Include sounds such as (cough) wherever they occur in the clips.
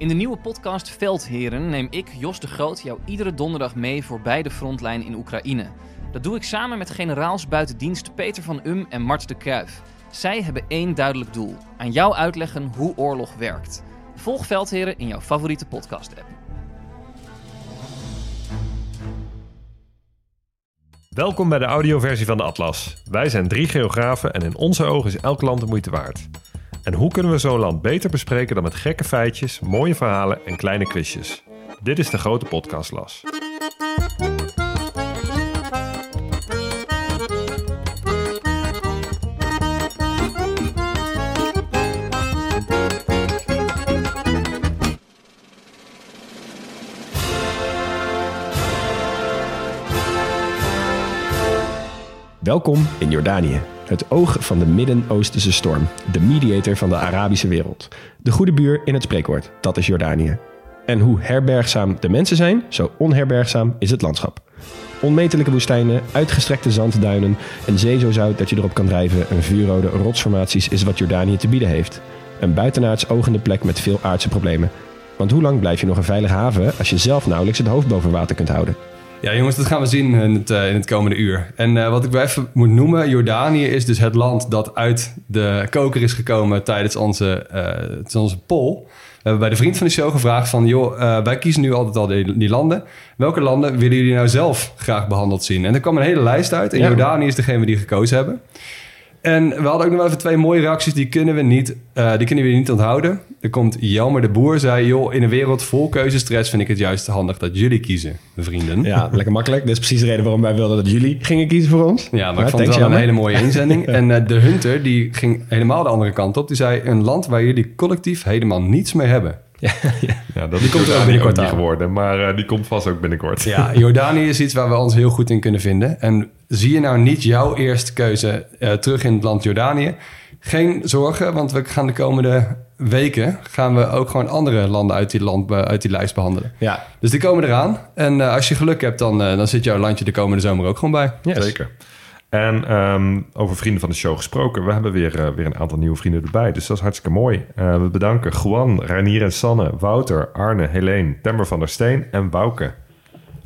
In de nieuwe podcast Veldheren neem ik, Jos de Groot, jou iedere donderdag mee voorbij de frontlijn in Oekraïne. Dat doe ik samen met generaals buiten dienst Peter van Um en Mart de Kruif. Zij hebben één duidelijk doel: aan jou uitleggen hoe oorlog werkt. Volg Veldheren in jouw favoriete podcast-app. Welkom bij de audioversie van de Atlas. Wij zijn drie geografen en in onze ogen is elk land de moeite waard. En hoe kunnen we zo'n land beter bespreken dan met gekke feitjes, mooie verhalen en kleine quizjes? Dit is de grote podcastlas. Welkom in Jordanië, het oog van de Midden-Oosterse storm, de mediator van de Arabische wereld. De goede buur in het spreekwoord, dat is Jordanië. En hoe herbergzaam de mensen zijn, zo onherbergzaam is het landschap. Onmetelijke woestijnen, uitgestrekte zandduinen, een zee zo zout dat je erop kan drijven en vuurrode rotsformaties is wat Jordanië te bieden heeft. Een buitenaards ogende plek met veel aardse problemen. Want hoe lang blijf je nog een veilige haven als je zelf nauwelijks het hoofd boven water kunt houden? Ja, jongens, dat gaan we zien in het, uh, in het komende uur. En uh, wat ik wel even moet noemen, Jordanië is dus het land dat uit de koker is gekomen tijdens onze, uh, tijdens onze poll. We hebben bij de vriend van de show gevraagd van... joh, wij kiezen nu altijd al die, die, landen. Welke landen willen jullie nou zelf graag behandeld zien? En er kwam een hele lijst uit. En ja. Jordanië is degene die gekozen hebben. En we hadden ook nog even twee mooie reacties. Die kunnen we niet, uh, die kunnen we niet onthouden. Er komt Jelmer de Boer, zei... joh, in een wereld vol keuzestress vind ik het juist handig dat jullie kiezen, vrienden. Ja, lekker makkelijk. Dit is precies de reden waarom wij wilden dat jullie gingen kiezen voor ons. Ja, maar ik vond het wel een hele mooie (laughs) inzending. En uh, de Hunter, die ging helemaal de andere kant op. Die zei, een land waar jullie collectief helemaal niets mee hebben. Ja, ja. ja dat die komt er ook binnenkort niet geworden, maar uh, die komt vast ook binnenkort. Ja, Jordanië is iets waar we ons heel goed in kunnen vinden. En zie je nou niet jouw eerste keuze uh, terug in het land Jordanië? Geen zorgen, want we gaan de komende weken gaan we ook gewoon andere landen uit die, land, uit die lijst behandelen. Ja. Dus die komen eraan. En uh, als je geluk hebt, dan, dan zit jouw landje de komende zomer ook gewoon bij. Yes. Zeker. En um, over vrienden van de show gesproken. We hebben weer, uh, weer een aantal nieuwe vrienden erbij. Dus dat is hartstikke mooi. Uh, we bedanken Juan, Ranier en Sanne, Wouter, Arne, Helene, Temmer van der Steen en Bouke.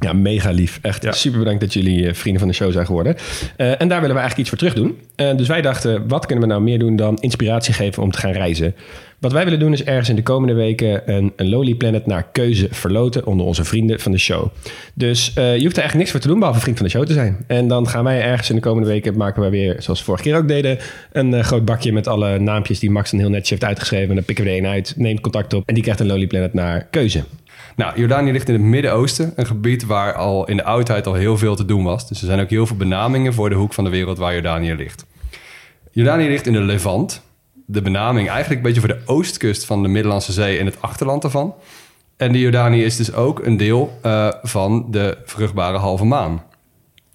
Ja, mega lief. Echt ja. super bedankt dat jullie uh, vrienden van de show zijn geworden. Uh, en daar willen we eigenlijk iets voor terug doen. Uh, dus wij dachten, wat kunnen we nou meer doen dan inspiratie geven om te gaan reizen? Wat wij willen doen is ergens in de komende weken een, een Planet naar keuze verloten onder onze vrienden van de show. Dus je hoeft er eigenlijk niks voor te doen behalve vriend van de show te zijn. En dan gaan wij ergens in de komende weken, maken we weer, zoals we vorige keer ook deden, een groot bakje met alle naampjes die Max een heel netjes heeft uitgeschreven. En dan pikken we er één uit, neemt contact op en die krijgt een Lowly Planet naar keuze. Nou, Jordanië ligt in het Midden-Oosten, een gebied waar al in de oudheid al heel veel te doen was. Dus er zijn ook heel veel benamingen voor de hoek van de wereld waar Jordanië ligt. Jordanië ligt in de Levant. De benaming eigenlijk een beetje voor de oostkust van de Middellandse Zee en het achterland daarvan. En de Jordanië is dus ook een deel uh, van de vruchtbare halve maan.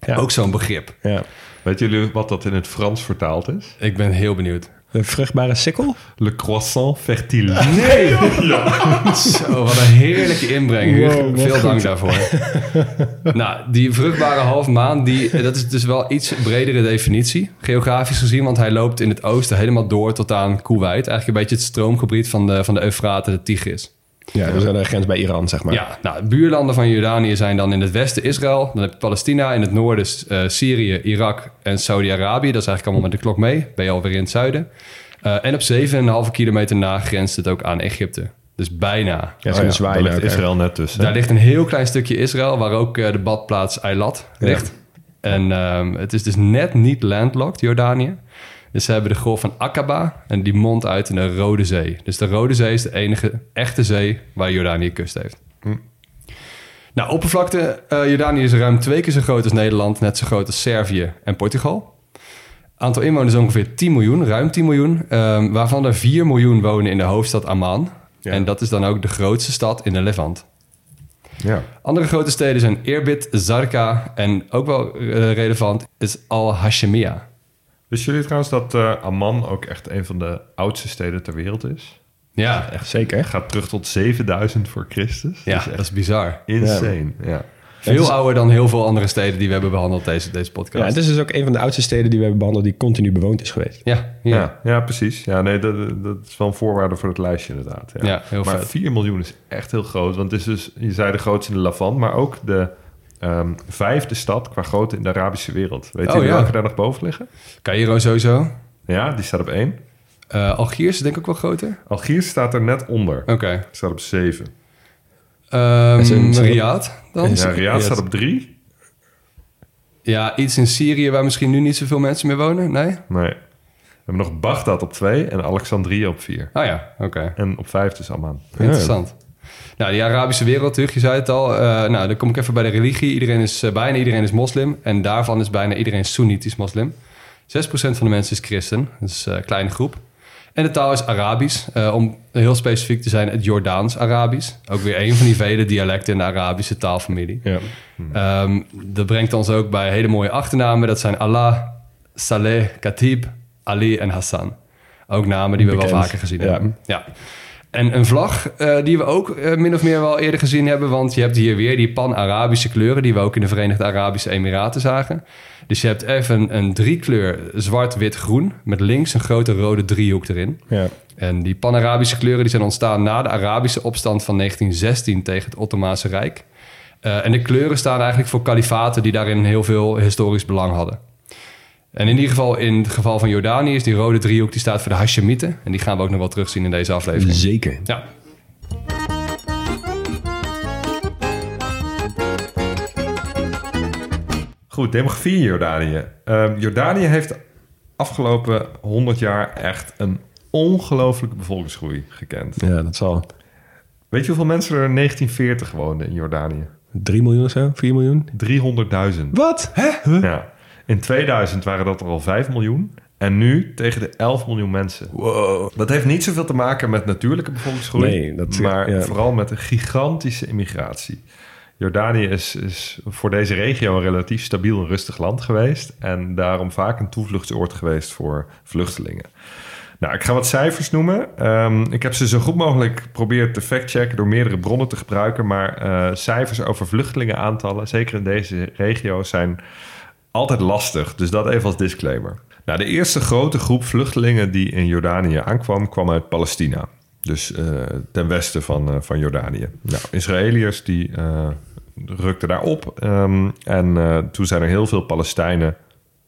Ja. Ook zo'n begrip. Ja. Weet jullie wat dat in het Frans vertaald is? Ik ben heel benieuwd. Een vruchtbare sikkel? Le croissant fertile. Nee! (laughs) ja. Zo, wat een heerlijke inbreng. Wow, Veel goed. dank daarvoor. (laughs) nou, die vruchtbare halfmaan, die, dat is dus wel iets bredere definitie. Geografisch gezien, want hij loopt in het oosten helemaal door tot aan Kuwait. Eigenlijk een beetje het stroomgebied van de, van de Eufraat en de Tigris. Ja, dus aan de grens bij Iran, zeg maar. Ja, nou, buurlanden van Jordanië zijn dan in het westen Israël. Dan heb je Palestina, in het noorden uh, Syrië, Irak en Saudi-Arabië. Dat is eigenlijk allemaal met de klok mee. Ben je alweer in het zuiden. Uh, en op 7,5 kilometer na grenst het ook aan Egypte. Dus bijna. Ja, oh, ja. Daar ligt Israël net tussen. Daar ligt een heel klein stukje Israël... waar ook uh, de badplaats Eilat ligt. Ja. En um, het is dus net niet landlocked, Jordanië. Dus ze hebben de golf van Aqaba en die mondt uit in de Rode Zee. Dus de Rode Zee is de enige echte zee waar Jordanië kust heeft. Hm. Nou, oppervlakte, uh, Jordanië is ruim twee keer zo groot als Nederland, net zo groot als Servië en Portugal. Aantal inwoners is ongeveer 10 miljoen, ruim 10 miljoen, um, waarvan er 4 miljoen wonen in de hoofdstad Amman. Ja. En dat is dan ook de grootste stad in de Levant. Ja. Andere grote steden zijn Irbid, Zarqa en ook wel eh, relevant is Al-Hashemia. Wisten jullie trouwens dat eh, Amman ook echt een van de oudste steden ter wereld is? Ja, Echt zeker. Gaat terug tot 7000 voor Christus. ja Dat is dat echt is bizar. insane. Ja. Veel Het is- ouder dan heel veel andere steden die we hebben behandeld deze, deze podcast. Ja, het is dus ook een van de oudste steden die we hebben behandeld die continu bewoond is geweest. ja, Ja. ja. Ja, precies. Ja, nee, dat, dat is wel een voorwaarde voor het lijstje inderdaad. Ja, Ja, heel maar vet. 4 miljoen is echt heel groot. Want het is dus, je zei de grootste in de Lavant, maar ook de ehm, vijfde stad qua grootte in de Arabische wereld. Weet Oh, je ja. welke daar nog boven liggen? Cairo sowieso. Ja, die staat op één. Eh Algiers is denk ik ook wel groter. Algiers staat er net onder. Oké. Staat op zeven. Ehm Is een- Riyadh dan? Ja, Riyadh staat op drie. Ja, iets in Syrië waar misschien nu niet zoveel mensen meer wonen? Nee? Nee. We hebben nog Bagdad op twee en Alexandrië op vier. Oh ja, oké. En op vijf dus Amman. Interessant. Nou, die Arabische wereld, terug, je zei het al. Eh, nou, dan kom ik even bij de religie. Iedereen is, eh, bijna iedereen is moslim. En daarvan is bijna iedereen Soenitisch moslim. 6% van de mensen is christen. Dat is eh, een kleine groep. En de taal is Arabisch. Om heel specifiek te zijn, het Jordaans-Arabisch. Ook weer een van die vele dialecten in de Arabische taalfamilie. Ja. Ehm, dat brengt ons ook bij hele mooie achternamen. Dat zijn Allah, Saleh, Khatib, Ali en Hassan. Ook namen die we wel vaker gezien Ja. hebben. Ja. En een vlag eh, die we ook eh, min of meer wel eerder gezien hebben. Want je hebt hier weer die pan-Arabische kleuren... die we ook in de Verenigde Arabische Emiraten zagen. Dus je hebt even een, een driekleur zwart-wit-groen... met links een grote rode driehoek erin. Ja. En die pan-Arabische kleuren die zijn ontstaan na de Arabische opstand van 1916 tegen het Ottomaanse Rijk. Eh, en de kleuren staan eigenlijk voor kalifaten die daarin heel veel historisch belang hadden. En in ieder geval, in het geval van Jordanië is die rode driehoek die staat voor de Hashemieten. En die gaan we ook nog wel terugzien in deze aflevering. Zeker. Ja. Goed, demografie in Jordanië. Ehm, Jordanië heeft afgelopen 100 jaar echt een ongelooflijke bevolkingsgroei gekend. Ja, dat zal Weet je hoeveel mensen er in 1940 woonden in Jordanië? 3 miljoen of zo? 4 miljoen? 300.000. Wat? Hè? Ja. In 2000 waren dat er al 5 miljoen. En nu tegen de 11 miljoen mensen. Wow. Dat heeft niet zoveel te maken met natuurlijke bevolkingsgroei. Nee, dat- maar ja. vooral met een gigantische immigratie. Jordanië is, is voor deze regio een relatief stabiel en rustig land geweest. En daarom vaak een toevluchtsoord geweest voor vluchtelingen. Nou, ik ga wat cijfers noemen. Ehm, ik heb ze zo goed mogelijk geprobeerd te factchecken door meerdere bronnen te gebruiken. Maar eh, cijfers over vluchtelingenaantallen, zeker in deze regio, zijn altijd lastig. Dus dat even als disclaimer. Nou, de eerste grote groep vluchtelingen die in Jordanië aankwam, kwam uit Palestina. Dus eh, ten westen van, eh, van Jordanië. Nou, Israëliërs die eh, rukten daar op. ehm, en toen zijn er heel veel Palestijnen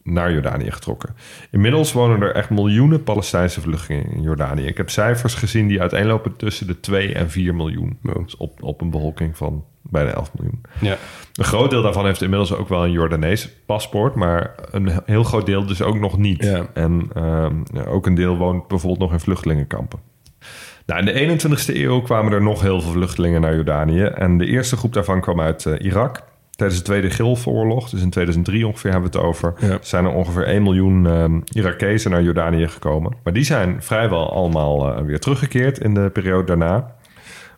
naar Jordanië getrokken. Inmiddels wonen er echt miljoenen Palestijnse vluchtelingen in Jordanië. Ik heb cijfers gezien die uiteenlopen tussen de 2 en 4 miljoen. Dus op, op een bevolking van bijna 11 miljoen. Ja. Een groot deel daarvan heeft inmiddels ook wel een Jordanees paspoort, maar een heel groot deel dus ook nog niet. Ja. En ehm, ja, ook een deel woont bijvoorbeeld nog in vluchtelingenkampen. Nou, in de 21ste eeuw kwamen er nog heel veel vluchtelingen naar Jordanië. En de eerste groep daarvan kwam uit eh, Irak. Tijdens de Tweede Gulfoorlog, dus in 2003 ongeveer hebben we het over, Ja. zijn er ongeveer 1 miljoen ehm Irakezen naar Jordanië gekomen. Maar die zijn vrijwel allemaal eh, weer teruggekeerd in de periode daarna.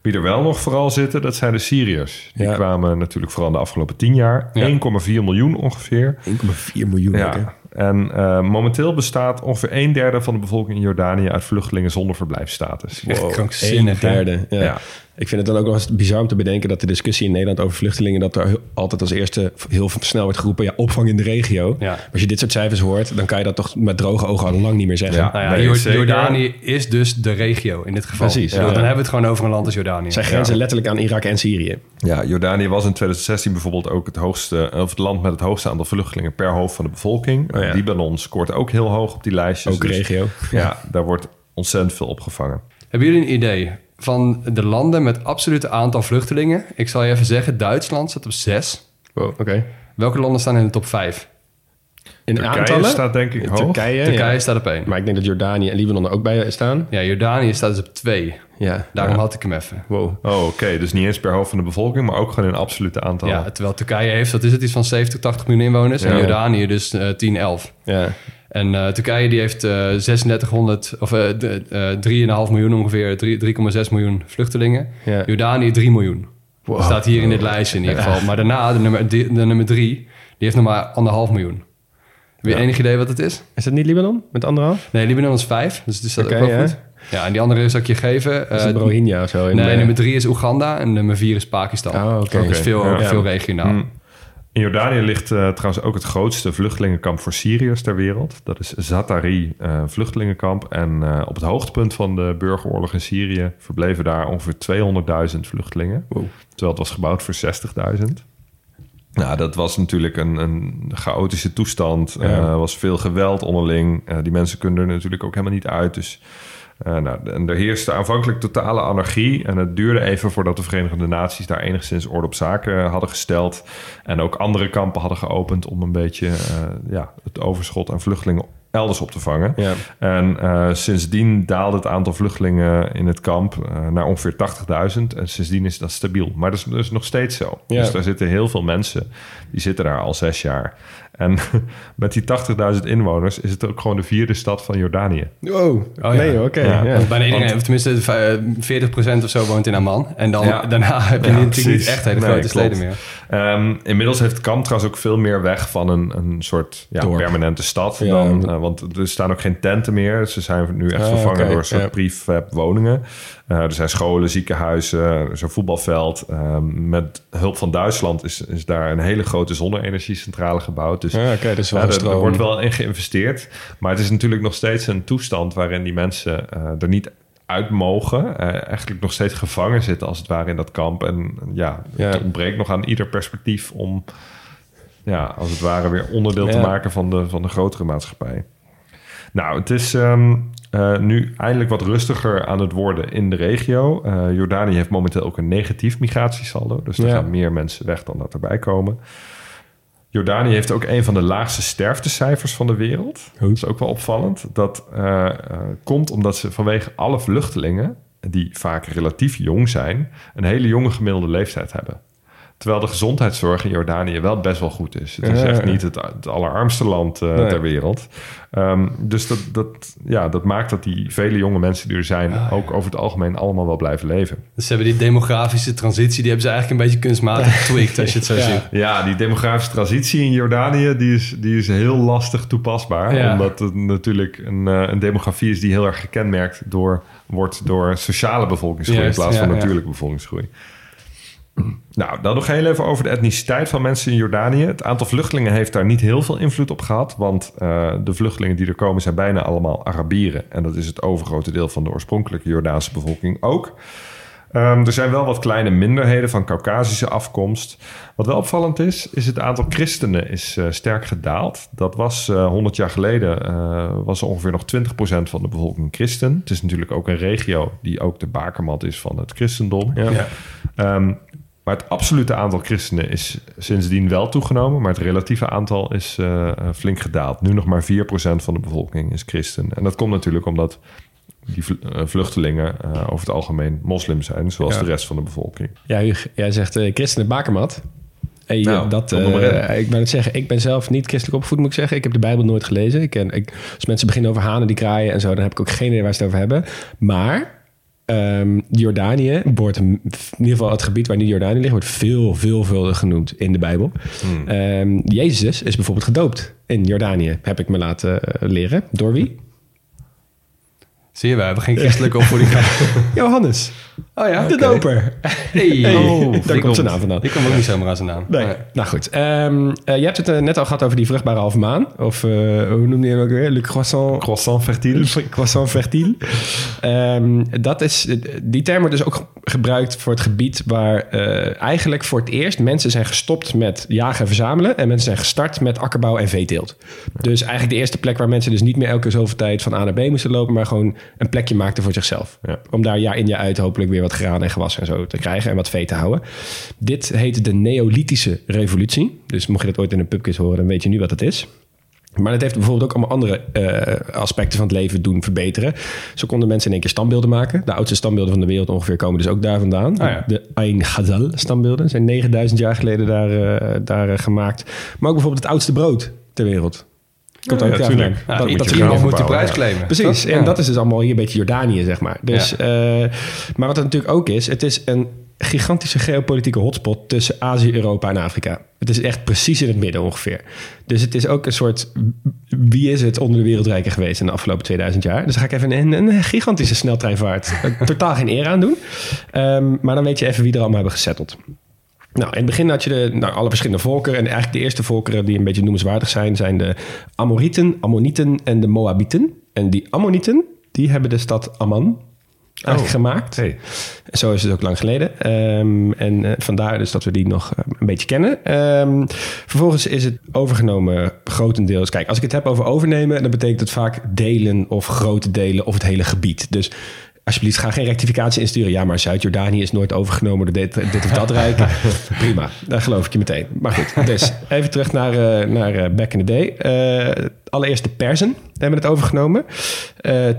Wie er wel nog vooral zitten, dat zijn de Syriërs. Die Ja. kwamen natuurlijk vooral de afgelopen 10 jaar. Ja. 1,4 miljoen ongeveer. 1,4 miljoen. hè? Ja. En eh, momenteel bestaat ongeveer een derde van de bevolking in Jordanië uit vluchtelingen zonder verblijfsstatus. Echt Wow, krankzinnig, Een derde. Ja. Ja. Ik vind het dan ook wel eens bizar om te bedenken dat de discussie in Nederland over vluchtelingen, dat er altijd als eerste heel snel wordt geroepen, ja, opvang in de regio. Ja. Maar als je dit soort cijfers hoort, dan kan je dat toch met droge ogen al lang niet meer zeggen. Ja. Nou ja, Nee, Jor- zeker. Jordanië is dus de regio in dit geval. Precies, ja. Dan hebben we het gewoon over een land als Jordanië. Zij grenzen letterlijk aan Irak en Syrië. Ja, Jordanië was in 2016 bijvoorbeeld ook het, hoogste, of het land met het hoogste aantal vluchtelingen per hoofd van de bevolking. Oh ja. Libanon scoort ook heel hoog op die lijstjes. Ook Dus regio. Ja, daar wordt ontzettend veel opgevangen. Hebben jullie een idee van de landen met absolute aantal vluchtelingen? Ik zal je even zeggen, Duitsland staat op 6. Wow, oké. Welke landen staan in de top 5? In Turkije aantallen? staat denk ik hoog. Turkije, Turkije ja. staat op 1. Maar ik denk dat Jordanië en Libanon er ook bij staan. Ja, Jordanië staat dus op 2. Ja. Daarom Ja. had ik hem even. Wow. Oh, oké. Dus niet eens per hoofd van de bevolking, maar ook gewoon in absolute aantallen. Ja, terwijl Turkije heeft, wat is het, iets van 70, 80 miljoen inwoners. En. Jordanië dus eh 10, 11. Ja. En eh, Turkije die heeft eh 3600, of eh, de- eh, 3,5 miljoen ongeveer, 3 3,6 miljoen vluchtelingen. Ja. Jordanië 3 miljoen. Dat staat hier in dit lijstje in ieder geval. Maar daarna, de nummer, de, de nummer drie, die heeft nog maar anderhalf miljoen. Heb je Ja. enig idee wat het is? Is dat niet Libanon met anderhalf? Nee, Libanon is vijf, dus het is dat Oké, ook wel ja. goed. Ja, en die andere zal ik je geven. Is het Rohingya of zo? nee, de- nummer drie is Oeganda en nummer vier is Pakistan. Oh, oké. Dus veel, veel regionaal. Mm. In Jordanië ligt eh, trouwens ook het grootste vluchtelingenkamp voor Syriërs ter wereld. Dat is Zatari eh, vluchtelingenkamp. En eh, op het hoogtepunt van de burgeroorlog in Syrië verbleven daar ongeveer 200.000 vluchtelingen. Wow. Terwijl het was gebouwd voor 60.000. Nou, dat was natuurlijk een, een chaotische toestand. Er Ja. was veel geweld onderling. Die mensen kunnen er natuurlijk ook helemaal niet uit. Dus eh, nou, en er heerste aanvankelijk totale anarchie. En het duurde even voordat de Verenigde Naties daar enigszins orde op zaken hadden gesteld. En ook andere kampen hadden geopend om een beetje eh, ja, het overschot aan vluchtelingen elders op te vangen. Ja. En eh, sindsdien daalde het aantal vluchtelingen in het kamp eh, naar ongeveer 80.000. En sindsdien is dat stabiel. Maar dat is, dat is nog steeds zo. Ja. Dus daar zitten heel veel mensen. Die zitten daar al zes jaar. En (laughs) met die 80.000 inwoners is het ook gewoon de vierde stad van Jordanië. Oh, ja. nee, oké. Ja. ja. Want bijna iedereen, of tenminste eh, 40% of zo woont in Amman. En dan, Ja. daarna heb je Ja, natuurlijk niet echt hele Nee, grote klopt. steden meer. Ehm, inmiddels heeft trouwens ook veel meer weg van een, een soort permanente stad. Ja. Dan, eh, want er staan ook geen tenten meer. Ze zijn nu echt Ah, vervangen door een soort ja. prefab woningen. Eh, er zijn scholen, ziekenhuizen, er is een voetbalveld. Ehm, met hulp van Duitsland is, is daar een hele grote zonne-energiecentrale gebouwd. Dus Ja, oké, dus wel ja, er, wordt wel in geïnvesteerd. Maar het is natuurlijk nog steeds een toestand waarin die mensen eh, er niet uit mogen. Eh, eigenlijk nog steeds gevangen zitten als het ware in dat kamp. En ja, Ja. het ontbreekt nog aan ieder perspectief om ja, als het ware weer onderdeel te maken van de, van de grotere maatschappij. Nou, het is ehm, eh, nu eindelijk wat rustiger aan het worden in de regio. Eh, Jordanië heeft momenteel ook een negatief migratiesaldo. Dus er Ja. gaan meer mensen weg dan dat erbij komen. Jordanië heeft ook een van de laagste sterftecijfers van de wereld. Dat is ook wel opvallend. Dat eh, eh, komt omdat ze vanwege alle vluchtelingen, die vaak relatief jong zijn, een hele jonge gemiddelde leeftijd hebben. Terwijl de gezondheidszorg in Jordanië wel best wel goed is. Het is echt niet het, het allerarmste land eh, Nee. ter wereld. Ehm, dus dat, dat, ja, dat maakt dat die vele jonge mensen die er zijn... ook over het algemeen allemaal wel blijven leven. Dus ze hebben die demografische transitie, die hebben ze eigenlijk een beetje kunstmatig (laughs) getweakt, als je het zo Ja. ziet. Ja, die demografische transitie in Jordanië... die is, die is heel lastig toepasbaar. Ja. Omdat het natuurlijk een, eh, een demografie is... die heel erg gekenmerkt door, wordt door sociale bevolkingsgroei... Juist, in plaats van natuurlijke bevolkingsgroei. Nou, dan nog heel even over de etniciteit van mensen in Jordanië. Het aantal vluchtelingen heeft daar niet heel veel invloed op gehad... want eh, de vluchtelingen die er komen zijn bijna allemaal Arabieren. En dat is het overgrote deel van de oorspronkelijke Jordaanse bevolking ook. Ehm, er zijn wel wat kleine minderheden van Caucasische afkomst. Wat wel opvallend is, is het aantal christenen is eh, sterk gedaald. Dat was eh 100 jaar geleden eh, was ongeveer nog 20% van de bevolking christen. Het is natuurlijk ook een regio die ook de bakermat is van het christendom. Ja. Ja. Ehm, maar het absolute aantal christenen is sindsdien wel toegenomen, maar het relatieve aantal is eh, eh, flink gedaald. Nu nog maar 4% van de bevolking is christen. En dat komt natuurlijk omdat die eh, vluchtelingen over het algemeen moslim zijn, zoals Ja. de rest van de bevolking. Ja, Huug, jij zegt eh christenen bakermat. Hey, Nou, dat, ik ben het zeggen, ik ben zelf niet christelijk opgevoed, moet ik zeggen. Ik heb de Bijbel nooit gelezen. Ik ken, ik, als mensen beginnen over hanen die kraaien en zo, dan heb ik ook geen idee waar ze het over hebben. Maar ehm, Jordanië wordt, in ieder geval het gebied waar nu Jordanië ligt, wordt veel, veelvuldig genoemd in de Bijbel. Hmm. Ehm, Jezus is bijvoorbeeld gedoopt in Jordanië, heb ik me laten eh, leren. Door wie? Zie je, we hebben geen christelijke opvoeding (laughs) gehad. Johannes, Oh ja, de oké. doper. Hey. Oh, Daar komt zijn naam vandaan. Ik kom ook niet zomaar aan zijn naam. Nee. Nou goed. Ehm, eh, je hebt het eh, net al gehad over die vruchtbare halve maan. Of eh, hoe noemde je hem ook weer? Le croissant... Croissant fertile. Croissant fertile. Ehm, dat is, die term wordt dus ook ge- gebruikt voor het gebied waar eh, eigenlijk voor het eerst mensen zijn gestopt met jagen en verzamelen. En mensen zijn gestart met akkerbouw en veeteelt. Dus eigenlijk de eerste plek waar mensen dus niet meer elke zoveel tijd van A naar B moesten lopen. Maar gewoon een plekje maakten voor zichzelf. Ja. Om daar jaar in jaar uit hopelijk weer wat graan en gewas en zo te krijgen. En wat vee te houden. Dit heet de Neolithische revolutie. Dus mocht je dat ooit in een pubquiz horen, dan weet je nu wat het is. Maar het heeft bijvoorbeeld ook allemaal andere eh, aspecten van het leven doen verbeteren. Zo konden mensen in één keer standbeelden maken. De oudste standbeelden van de wereld ongeveer komen dus ook daar vandaan. Ah, ja. De Ain Ghazal standbeelden zijn 9000 jaar geleden daar, eh, daar eh, gemaakt. Maar ook bijvoorbeeld het oudste brood ter wereld. Komt Ja. Ja, Dat- moet dat iemand hier- moet de prijs ja. claimen. Precies, en Ja. dat is dus allemaal hier een beetje Jordanië, zeg maar. Dus, eh, maar wat het natuurlijk ook is, het is een gigantische geopolitieke hotspot tussen Azië, Europa en Afrika. Het is echt precies in het midden ongeveer. Dus het is ook een soort, wie is het onder de wereldrijken geweest in de afgelopen 2000 jaar? Dus daar ga ik even een, een gigantische sneltreinvaart eh, totaal geen eer aan doen. Ehm, maar dan weet je even wie er allemaal hebben gesetteld. Nou, in het begin had je de, nou, alle verschillende volkeren. En eigenlijk de eerste volkeren die een beetje noemenswaardig zijn... zijn de Amorieten, Ammonieten en de Moabieten. En die Ammonieten, die hebben de stad Amman eigenlijk gemaakt. Hey. Zo is het ook lang geleden. Ehm, en eh, vandaar dus dat we die nog eh, een beetje kennen. Ehm, vervolgens is het overgenomen grotendeels. Kijk, als ik het heb over overnemen, dan betekent het vaak delen of grote delen of het hele gebied. Dus alsjeblieft, ga geen rectificatie insturen. Ja, maar Zuid-Jordanië is nooit overgenomen door dit, dit of dat rijk. (laughs) Prima, daar geloof ik je meteen. Maar goed, dus even terug naar, eh, naar eh, back in the day. Eh, allereerst de Persen hebben het overgenomen.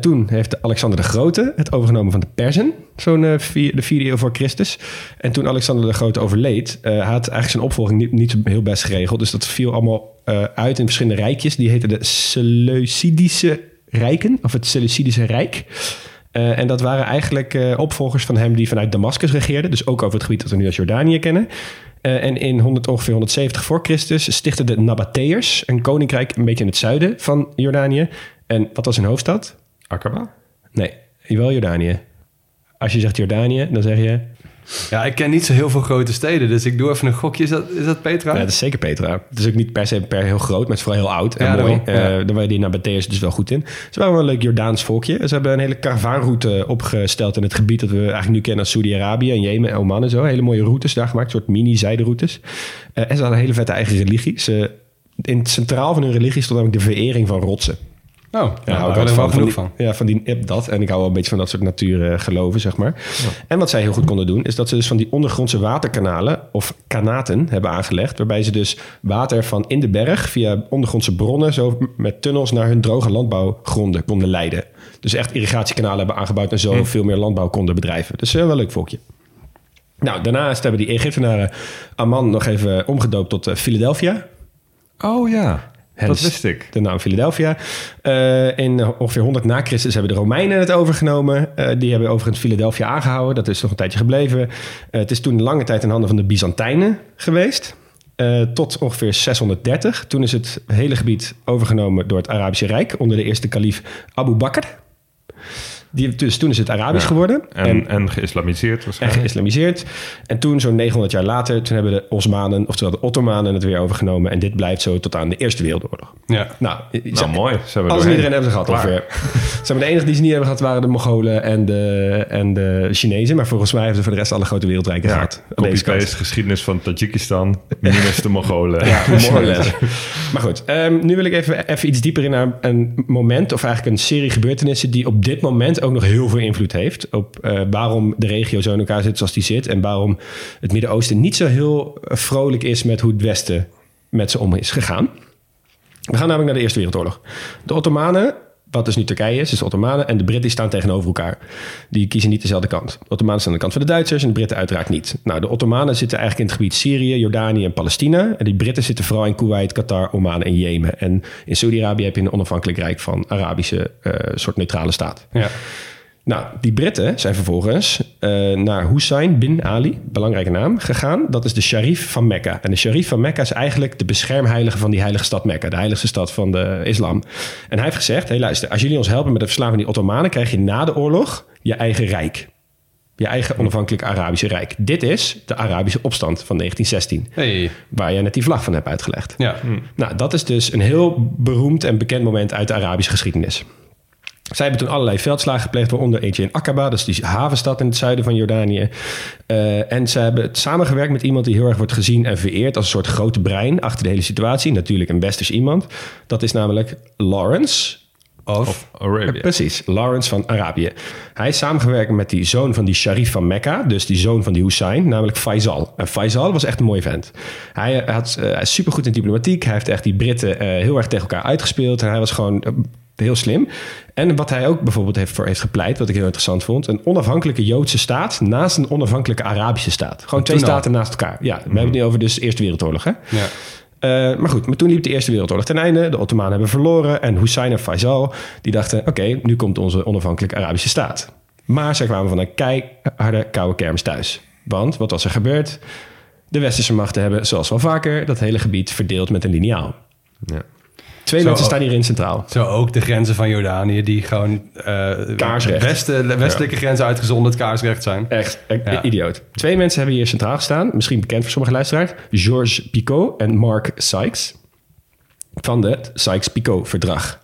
Toen heeft Alexander de Grote het overgenomen van de Persen. Zo'n vier, de vierde eeuw voor Christus. En toen Alexander de Grote overleed, had eigenlijk zijn opvolging niet, niet heel best geregeld. Dus dat viel allemaal uit in verschillende rijkjes. Die heten de Seleucidische Rijken, of het Seleucidische Rijk. Eh, en dat waren eigenlijk eh, opvolgers van hem die vanuit Damascus regeerden. Dus ook over het gebied dat we nu als Jordanië kennen. Eh, en in 100, ongeveer 170 voor Christus stichtten de Nabateërs een koninkrijk een beetje in het zuiden van Jordanië. En wat was hun hoofdstad? Akaba? Nee, wel Jordanië. Als je zegt Jordanië, dan zeg je... Ja, ik ken niet zo heel veel grote steden, dus ik doe even een gokje. Is dat, is dat Petra? Ja, dat is zeker Petra. Het is ook niet per se per heel groot, maar het is vooral heel oud en Ja, mooi. daarom, ja. Daar waren die Nabateërs dus wel goed in. Ze waren wel een leuk Jordaans volkje. Ze hebben een hele karavaanroute opgesteld in het gebied dat we eigenlijk nu kennen als Saudi-Arabië en Jemen en Oman en zo. Hele mooie routes daar gemaakt, een soort mini-zijderoutes. Eh, en ze hadden een hele vette eigen religie. Ze, in het centraal van hun religie stond namelijk de verering van rotsen. Oh, Ja, daar hou ik wel altijd genoeg van. van. Die, ja, van die, ja, dat. En ik hou wel een beetje van dat soort natuurgeloven, zeg maar. En wat zij heel goed konden doen, is dat ze dus van die ondergrondse waterkanalen of kanaten hebben aangelegd. Waarbij ze dus water van in de berg via ondergrondse bronnen zo met tunnels naar hun droge landbouwgronden konden leiden. Dus echt irrigatiekanalen hebben aangebouwd en zo veel meer landbouw konden bedrijven. Dus eh, wel een leuk volkje. Nou, daarnaast hebben die Egyptenaren Amman nog even omgedoopt tot eh, Philadelphia. Oh ja, dat wist ik. De naam Philadelphia. Eh, in eh, ongeveer 100 na Christus hebben de Romeinen het overgenomen. Eh, die hebben overigens Philadelphia aangehouden. Dat is nog een tijdje gebleven. Het is toen lange tijd in handen van de Byzantijnen geweest. Tot ongeveer 630. Toen is het hele gebied overgenomen door het Arabische Rijk onder de eerste kalif Abu Bakr. Die, dus toen is het Arabisch Ja. geworden. En, en, geïslamiseerd En waarschijnlijk. geïslamiseerd. En toen, zo'n 900 jaar later, toen hebben de Osmanen, oftewel de Ottomanen, het weer overgenomen. En dit blijft zo tot aan de Eerste Wereldoorlog. Ja. Nou, Nou, mooi. Ze hebben alles en doorheen. iedereen hebben ze gehad Klaar. ongeveer. Zeg maar, de enige die ze niet hebben gehad waren de Mongolen en de, en de Chinezen. Maar volgens mij hebben ze voor de rest alle grote wereldrijken Ja, gehad. Copy-paste geschiedenis van Tajikistan, minus de Mongolen. Ja. (laughs) Maar goed, ehm, nu wil ik even, even iets dieper in naar een moment... of eigenlijk een serie gebeurtenissen... die op dit moment ook nog heel veel invloed heeft... op eh, waarom de regio zo in elkaar zit zoals die zit... en waarom het Midden-Oosten niet zo heel eh, vrolijk is... met hoe het Westen met ze om is gegaan. We gaan namelijk naar de Eerste Wereldoorlog. De Ottomanen, wat dus nu Turkije is, is de Ottomanen... en de Britten staan tegenover elkaar. Die kiezen niet dezelfde kant. De Ottomanen staan aan de kant van de Duitsers... en de Britten uiteraard niet. Nou, de Ottomanen zitten eigenlijk in het gebied Syrië, Jordanië en Palestina. En die Britten zitten vooral in Kuwait, Qatar, Oman en Jemen. En in Saudi-Arabië heb je een onafhankelijk rijk van Arabische eh, soort neutrale staat. Ja. Nou, die Britten zijn vervolgens eh, naar Hussein bin Ali, belangrijke naam, gegaan. Dat is de sharif van Mekka. En de sharif van Mekka is eigenlijk de beschermheilige van die heilige stad Mekka. De heiligste stad van de islam. En hij heeft gezegd, hey, luister, als jullie ons helpen met het verslaan van die Ottomanen... krijg je na de oorlog je eigen rijk. Je eigen onafhankelijk Arabische rijk. Dit is de Arabische opstand van 1916. Hey. Waar je net die vlag van hebt uitgelegd. Ja. Nou, dat is dus een heel beroemd en bekend moment uit de Arabische geschiedenis. Zij hebben toen allerlei veldslagen gepleegd, waaronder eentje in Aqaba, is die havenstad in het zuiden van Jordanië. Eh, en ze hebben samengewerkt met iemand die heel erg wordt gezien en vereerd als een soort grote brein achter de hele situatie. Natuurlijk een westers iemand. Dat is namelijk Lawrence. Of? Arabia. Precies, Lawrence van Arabië. Hij is samengewerkt met die zoon van die sharif van Mekka, dus die zoon van die Hussein, namelijk Faisal. En Faisal was echt een mooie vent. Hij, had, eh, hij is supergoed in diplomatiek. Hij heeft echt die Britten eh, heel erg tegen elkaar uitgespeeld. En hij was gewoon eh, heel slim. En wat hij ook bijvoorbeeld heeft, voor heeft gepleit, wat ik heel interessant vond, een onafhankelijke Joodse staat naast een onafhankelijke Arabische staat. Gewoon twee staten naast elkaar. Ja, we hebben het nu over dus de Eerste Wereldoorlog. Hè? Ja. Eh, maar goed, maar toen liep de Eerste Wereldoorlog ten einde. De Ottomanen hebben verloren. En Hussein en Faisal die dachten... oké, nu komt onze onafhankelijke Arabische staat. Maar ze kwamen van een keiharde koude kermis thuis. Want wat was er gebeurd? De westerse machten hebben, zoals wel vaker... dat hele gebied verdeeld met een liniaal. Ja. Twee Zo mensen ook. staan hierin centraal. Zo ook de grenzen van Jordanië, die gewoon uh, Kaarsrecht. Westen, westelijke grenzen uitgezonderd kaarsrecht zijn. Echt, eh, Ja. idioot. Twee mensen hebben hier centraal gestaan. Misschien bekend voor sommige luisteraars. Georges Picot en Mark Sykes. Van het Sykes-Picot-verdrag.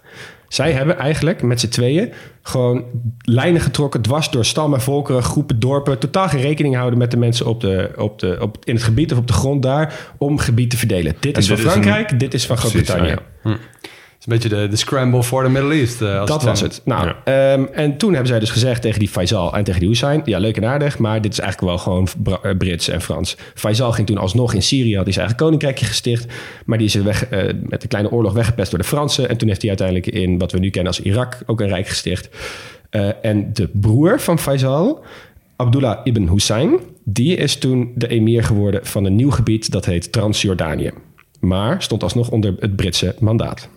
Zij hebben eigenlijk met z'n tweeën gewoon lijnen getrokken... dwars door stammen, volkeren, groepen, dorpen... totaal geen rekening houden met de mensen op de, op de, op, in het gebied... of op de grond daar, om gebied te verdelen. Dit is dit van is een- Frankrijk, dit is van Groot-Brittannië. ja, ja. Het is een beetje de, de scramble for the Middle East. eh, als Dat het was ware. het. Nou, ehm, en toen hebben zij dus gezegd tegen die Faisal en tegen die Hussein... ja, leuk en aardig, maar dit is eigenlijk wel gewoon eh, Brits en Frans. Faisal ging toen alsnog in Syrië, had hij zijn eigen koninkrijkje gesticht... maar die is er weg, eh, met een kleine oorlog weggepest door de Fransen... en toen heeft hij uiteindelijk in wat we nu kennen als Irak ook een rijk gesticht. Eh, en de broer van Faisal, Abdullah ibn Hussein... die is toen de emir geworden van een nieuw gebied dat heet Transjordanië. Maar stond alsnog onder het Britse mandaat.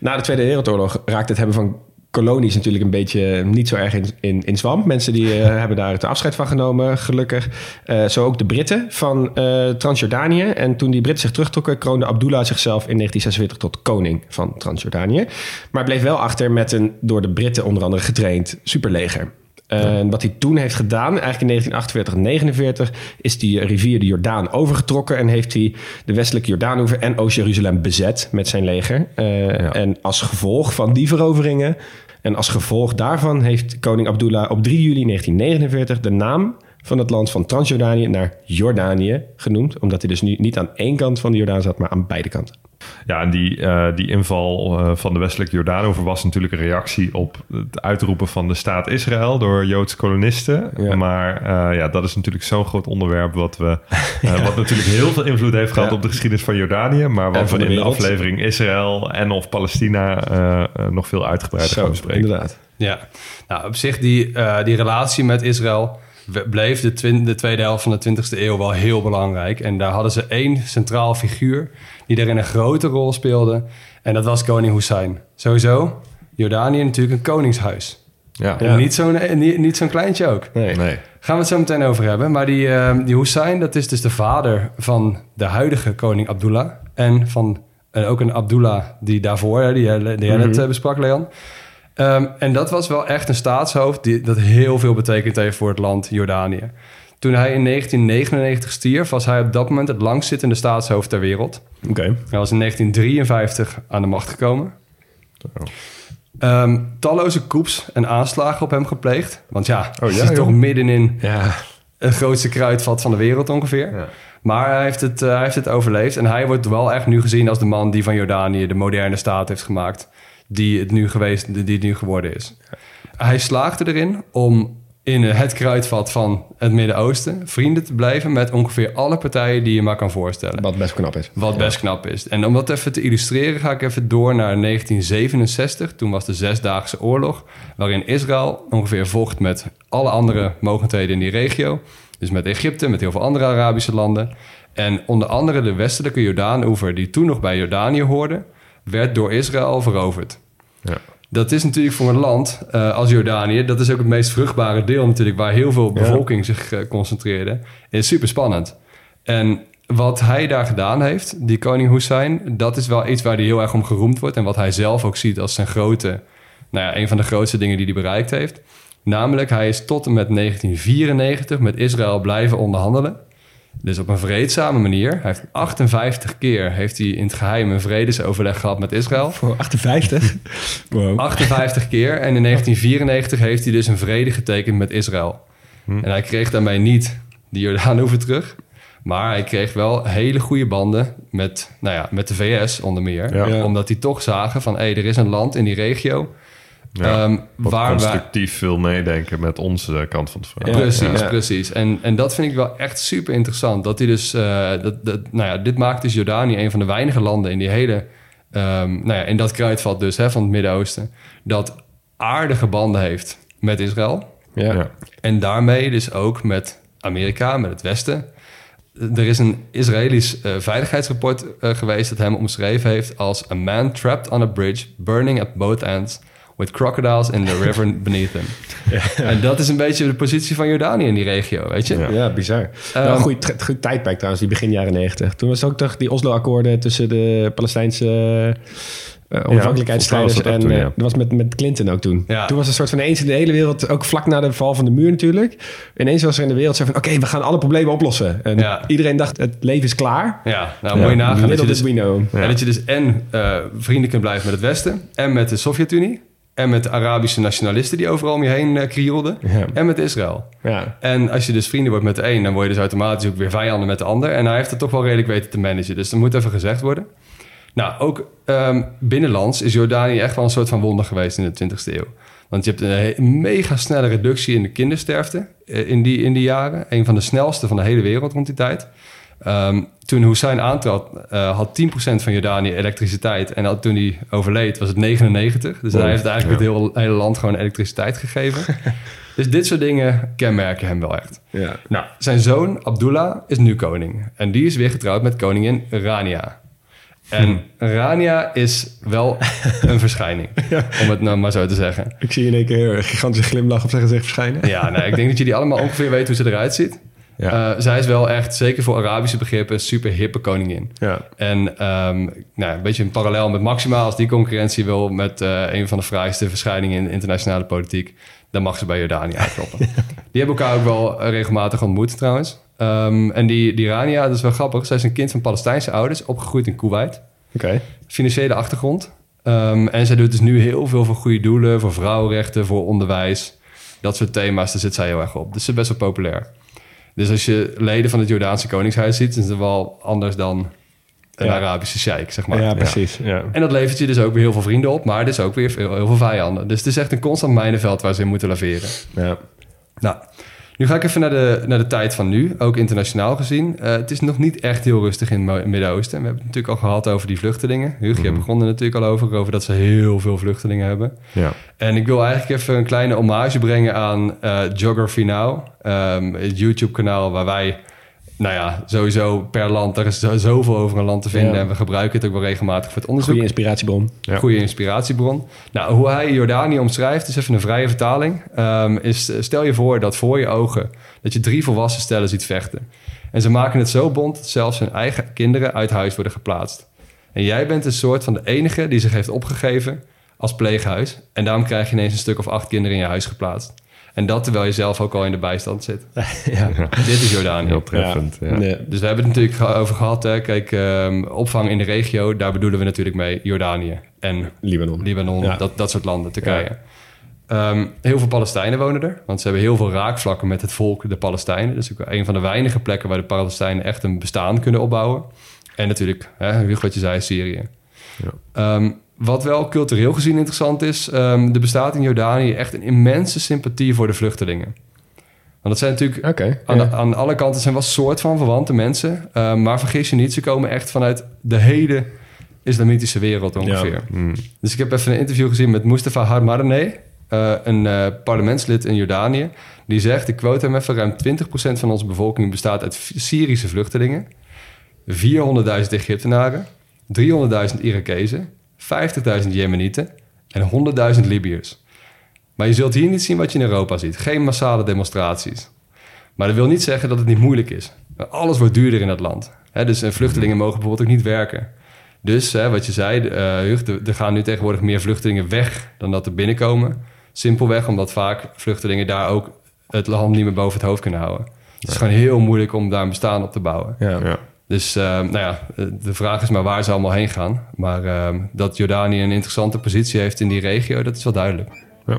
Na de Tweede Wereldoorlog raakte het hebben van kolonies natuurlijk een beetje niet zo erg in, in, in zwam. Mensen die eh, (laughs) hebben daar het afscheid van genomen, gelukkig. Eh, zo ook de Britten van eh, Transjordanië. En toen die Britten zich terugtrokken, kroonde Abdullah zichzelf in 1946 tot koning van Transjordanië. Maar bleef wel achter met een door de Britten onder andere getraind superleger. En wat hij toen heeft gedaan, eigenlijk in 1948 49, is die rivier de Jordaan overgetrokken en heeft hij de westelijke Jordaanoever en Oost-Jeruzalem bezet met zijn leger. Eh, En als gevolg van die veroveringen en als gevolg daarvan heeft koning Abdullah op 3 juli 1949 de naam van het land van Transjordanië naar Jordanië genoemd, omdat hij dus nu niet aan één kant van de Jordaan zat, maar aan beide kanten. Ja, en die, eh, die inval eh, van de westelijke Jordaanover was natuurlijk een reactie op het uitroepen van de staat Israël door Joodse kolonisten. Ja. Maar eh, ja, dat is natuurlijk zo'n groot onderwerp wat, we, (laughs) wat natuurlijk heel veel invloed heeft gehad Ja. op de geschiedenis van Jordanië. Maar wat van we de in de aflevering Israël en of Palestina nog veel uitgebreider gaan bespreken. inderdaad. Ja, nou, op zich die, eh, die relatie met Israël bleef de, de tweede helft van de 20e eeuw wel heel belangrijk. En daar hadden ze één centraal figuur die daarin een grote rol speelde. En dat was koning Hussein. Sowieso, Jordanië natuurlijk een koningshuis. Ja. En niet zo'n niet, niet zo'n kleintje ook. Nee. Nee. Gaan we het zo meteen over hebben. Maar die, eh, die Hussein, dat is dus de vader van de huidige koning Abdullah. En van en ook een Abdullah die daarvoor, die, jij- net eh, besprak, Leon. Ehm, en dat was wel echt een staatshoofd die, dat heel veel betekend heeft voor het land Jordanië. Toen hij in 1999 stierf, was hij op dat moment het langstzittende staatshoofd ter wereld. Oké. Hij was in 1953 aan de macht gekomen. Oh. Ehm, talloze coups en aanslagen op hem gepleegd. Want ja, Oh, hij ja, zit toch middenin Ja. het grootste kruidvat van de wereld ongeveer. Ja. Maar hij heeft, het, eh, hij heeft het overleefd. En hij wordt wel echt nu gezien als de man die van Jordanië de moderne staat heeft gemaakt. Die het nu, geweest, die het nu geworden is. Hij slaagde erin om in het kruidvat van het Midden-Oosten vrienden te blijven met ongeveer alle partijen die je maar kan voorstellen. Wat best knap is. Wat best knap is. En om dat even te illustreren ga ik even door naar 1967. Toen was de Zesdaagse Oorlog, waarin Israël ongeveer vocht met alle andere mogendheden in die regio. Dus met Egypte, met heel veel andere Arabische landen. En onder andere de westelijke Jordaanoever, die toen nog bij Jordanië hoorde, werd door Israël veroverd. Ja. Dat is natuurlijk voor een land eh, als Jordanië, dat is ook het meest vruchtbare deel natuurlijk, waar heel veel bevolking zich eh, concentreerde. Is super spannend. En wat hij daar gedaan heeft, die koning Hussein, dat is wel iets waar hij heel erg om geroemd wordt. En wat hij zelf ook ziet als zijn grote, nou ja, een van de grootste dingen die hij bereikt heeft. Namelijk, hij is tot en met 1994 met Israël blijven onderhandelen. Dus op een vreedzame manier. Hij heeft 58 keer heeft hij in het geheim een vredesoverleg gehad met Israël. Voor 58? Wow. 58 keer. En in 1994 heeft hij dus een vrede getekend met Israël. En hij kreeg daarmee niet de Jordaanoever terug. Maar hij kreeg wel hele goede banden met, nou ja, met de VS onder meer. Ja. Omdat die toch zagen van... hé, er is een land in die regio... Ja, ehm, waar wij, constructief wil meedenken met onze kant van het verhaal. Ja, Precies, ja. precies. En, en dat vind ik wel echt super interessant. Dat hij dus, eh, dat, dat, nou ja, dit maakt dus Jordanië een van de weinige landen in die hele, ehm, nou ja, in dat kruidvat dus hè, van het Midden-Oosten, dat aardige banden heeft met Israël. Ja. Ja. En daarmee dus ook met Amerika, met het Westen. er is een Israëlisch eh, veiligheidsrapport eh, geweest dat hem omschreven heeft als a man trapped on a bridge, burning at both ends, with crocodiles in the river (laughs) beneath him. En dat is een beetje de positie van Jordanië in die regio, weet je? Ja, bizar. Ehm, Wel een goed, goed tijdperk trouwens, die begin jaren negentig. Toen was ook toch die Oslo-akkoorden tussen de Palestijnse eh, onafhankelijkheidsstrijders. en toen, eh, dat was met, met Clinton ook toen. Ja. Toen was een soort van ineens in de hele wereld, ook vlak na de val van de muur natuurlijk. Ineens was er in de wereld zo van, oké, we gaan alle problemen oplossen. En Ja. iedereen dacht, het leven is klaar. Ja, nou moet je nagaan dat je, Little dus, we know. en dat je dus en eh, vrienden kunt blijven met het Westen, en met de Sovjet-Unie, en met de Arabische nationalisten die overal om je heen eh krioelden, Ja. en met Israël. Ja. En als je dus vrienden wordt met de een, dan word je dus automatisch ook weer vijanden met de ander. En hij heeft het toch wel redelijk weten te managen. Dus dat moet even gezegd worden. Nou, ook ehm, binnenlands is Jordanië echt wel een soort van wonder geweest in de 20e eeuw. Want je hebt een mega snelle reductie in de kindersterfte eh, in, die, in die jaren. Een van de snelste van de hele wereld rond die tijd. Ehm, toen Hussein aantrad, eh, had 10% van Jordanië elektriciteit. En toen hij overleed, was het 99. Dus hij heeft eigenlijk het hele, hele land gewoon elektriciteit gegeven. (laughs) dus dit soort dingen kenmerken hem wel echt. Ja. Nou, zijn zoon Abdullah is nu koning. En die is weer getrouwd met koningin Rania. En Rania is wel (laughs) een verschijning, om het nou maar zo te zeggen. Ik zie in één keer een gigantische glimlach op zijn gezicht verschijnen. Ja, nou, ik denk dat jullie allemaal ongeveer weten hoe ze eruit ziet. Ja. Eh, zij is wel echt, zeker voor Arabische begrippen, een super hippe koningin. Ja. En ehm, nou, een beetje een parallel met Maxima. Als die concurrentie wil met eh, een van de fraaiste verschijningen in de internationale politiek, dan mag ze bij Jordanië aankloppen. (laughs) Die hebben elkaar ook wel regelmatig ontmoet trouwens. Ehm, en die, die Rania, dat is wel grappig. Zij is een kind van Palestijnse ouders, opgegroeid in Kuwait. Oké. Financiële achtergrond. Ehm, en zij doet dus nu heel veel voor goede doelen, voor vrouwenrechten, voor onderwijs. Dat soort thema's, daar zit zij heel erg op. Dus ze is best wel populair. Dus als je leden van het Jordaanse Koningshuis ziet, is het wel anders dan een Ja. Arabische sheik, zeg maar. Ja, precies. Ja. En dat levert je dus ook weer heel veel vrienden op, maar dus ook weer heel veel vijanden. Dus het is echt een constant mijnenveld waar ze in moeten laveren. Ja. Nou, nu ga ik even naar de, naar de tijd van nu, ook internationaal gezien. Eh, het is nog niet echt heel rustig in het Midden-Oosten. We hebben het natuurlijk al gehad over die vluchtelingen. Hugo, je begon er natuurlijk al over, over dat ze heel veel vluchtelingen hebben. Ja. En ik wil eigenlijk even een kleine hommage brengen aan eh Geography Now. ehm, het YouTube-kanaal waar wij, nou ja, sowieso per land, er is zo- zoveel over een land te vinden. Ja. En we gebruiken het ook wel regelmatig voor het onderzoek. Goede inspiratiebron. Ja. Goede inspiratiebron. Nou, hoe hij Jordanië omschrijft, is even een vrije vertaling. ehm, is, stel je voor dat voor je ogen dat je drie volwassen stellen ziet vechten. En ze maken het zo bond dat zelfs hun eigen kinderen uit huis worden geplaatst. En jij bent een soort van de enige die zich heeft opgegeven als pleeghuis. En daarom krijg je ineens een stuk of acht kinderen in je huis geplaatst. En dat terwijl je zelf ook al in de bijstand zit. (laughs) ja. Dit is Jordanië. Heel treffend. Ja. Nee. Dus we hebben het natuurlijk over gehad. Hè. Kijk, ehm, opvang in de regio, daar bedoelen we natuurlijk mee Jordanië en Libanon. Libanon, Ja. dat, dat soort landen, Turkije. Ehm, heel veel Palestijnen wonen er, want ze hebben heel veel raakvlakken met het volk, de Palestijnen. Dus ook een van de weinige plekken waar de Palestijnen echt een bestaan kunnen opbouwen. En natuurlijk, hè, Hugo, wat je zei, Syrië. Ja. Ehm, wat wel cultureel gezien interessant is, ehm, er bestaat in Jordanië echt een immense sympathie voor de vluchtelingen. Want dat zijn natuurlijk aan, de- aan alle kanten zijn wel soort van verwante mensen. Ehm, maar vergis je niet, ze komen echt vanuit de hele islamitische wereld ongeveer. Mm. Dus ik heb even een interview gezien met Mustafa Harmarneh, eh, een eh, parlementslid in Jordanië. Die zegt, ik quote hem even, ruim 20% van onze bevolking bestaat uit Syrische vluchtelingen. 400.000 Egyptenaren, 300.000 Irakezen, 50.000 Jemenieten en 100.000 Libiërs. Maar je zult hier niet zien wat je in Europa ziet. Geen massale demonstraties. Maar dat wil niet zeggen dat het niet moeilijk is. Alles wordt duurder in dat land. Hè, dus eh, vluchtelingen mogen bijvoorbeeld ook niet werken. Dus hè, wat je zei, eh, er er gaan nu tegenwoordig meer vluchtelingen weg dan dat er binnenkomen. Simpelweg omdat vaak vluchtelingen daar ook het land niet meer boven het hoofd kunnen houden. Het is gewoon heel moeilijk om daar een bestaan op te bouwen. Ja. Ja. Dus eh, nou ja, de vraag is maar waar ze allemaal heen gaan. Maar eh, dat Jordanië een interessante positie heeft in die regio, dat is wel duidelijk. Ja.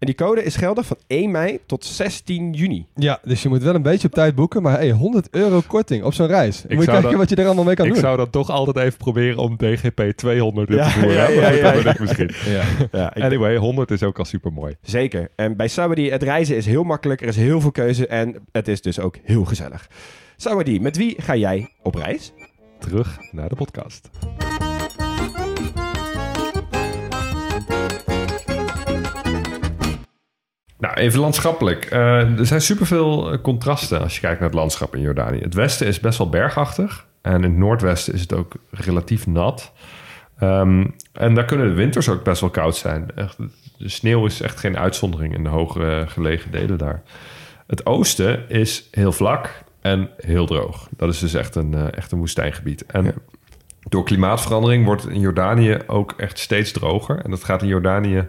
En die code is geldig van 1 mei tot 16 juni. Ja, dus je moet wel een beetje op tijd boeken. Maar hey, 100 euro korting op zo'n reis. Moet je kijken dat- wat je er allemaal mee kan ik doen. zou dat toch altijd even proberen om DGP 200 in Ja, te voeren. ja, ja, ja, dat ja. ben ik misschien. Ja. Ja, (laughs) ik- Anyway, 100 is ook al super mooi. Zeker. En bij Sawadee, het reizen is heel makkelijk. Er is heel veel keuze en het is dus ook heel gezellig. Sawadee, met wie ga jij op reis? Terug naar de podcast. Nou, even landschappelijk. Eh, er zijn superveel eh, contrasten als je kijkt naar het landschap in Jordanië. Het westen is best wel bergachtig. En in het noordwesten is het ook relatief nat. Ehm, en daar kunnen de winters ook best wel koud zijn. Echt, de sneeuw is echt geen uitzondering in de hoge gelegen delen daar. Het oosten is heel vlak en heel droog. Dat is dus echt een, eh, echt een woestijngebied. En door klimaatverandering wordt het in Jordanië ook echt steeds droger. En dat gaat in Jordanië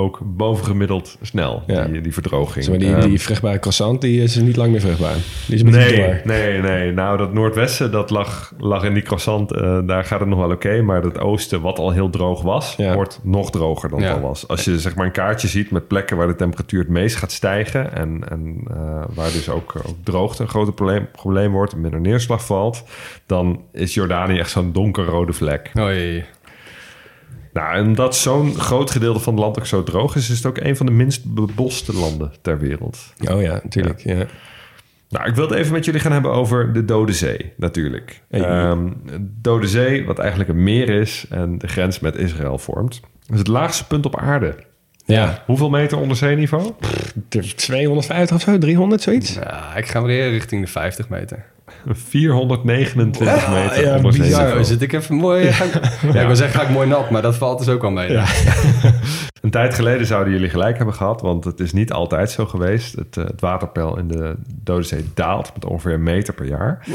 ook bovengemiddeld snel, Ja. die, die verdroging. Zeg maar, die, Ehm, die vruchtbare croissant die is niet lang meer vruchtbaar. Die is een beetje Nee, door. nee, nee. Nou, dat noordwesten, dat lag, lag in die croissant. eh, daar gaat het nog wel oké. maar het oosten, wat al heel droog was, Ja. wordt nog droger dan het Ja. al was. Als je zeg maar een kaartje ziet met plekken waar de temperatuur het meest gaat stijgen... en, en eh, waar dus ook, ook droogte een groot probleem, probleem wordt... en minder neerslag valt... dan is Jordanië echt zo'n donkerrode vlek. Oei. Nou, en dat zo'n groot gedeelte van het land ook zo droog is... is het ook een van de minst beboste landen ter wereld. Oh ja, natuurlijk. Ja. Nou, ik wil het even met jullie gaan hebben over de Dode Zee, natuurlijk. Hey. Ehm, de Dode Zee, wat eigenlijk een meer is en de grens met Israël vormt, is het laagste punt op aarde. ja. Hoeveel meter onder zeeniveau? 250 of zo, 300, zoiets? Ja, ik ga weer richting de 50 meter. 429 meter ja, bizar. zit ik even mooi... Ja, ik wil zeggen, ga ik mooi nat, maar dat valt dus ook al mee. Ja. (laughs) Een tijd geleden zouden jullie gelijk hebben gehad, want het is niet altijd zo geweest. Het, eh, het waterpeil in de Dode Zee daalt met ongeveer een meter per jaar.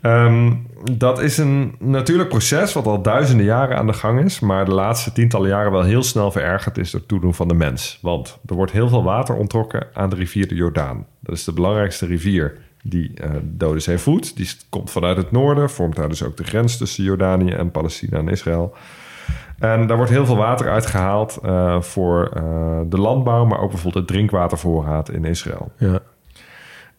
Ehm, dat is een natuurlijk proces wat al duizenden jaren aan de gang is, maar de laatste tientallen jaren wel heel snel verergerd is door het toedoen van de mens. Want er wordt heel veel water ontrokken aan de rivier de Jordaan. Dat is de belangrijkste rivier die eh, de Dode Zee voedt. Die komt vanuit het noorden, vormt daar dus ook de grens tussen Jordanië en Palestina en Israël. En daar wordt heel veel water uitgehaald eh, voor eh, de landbouw, maar ook bijvoorbeeld het drinkwatervoorraad in Israël. Ja.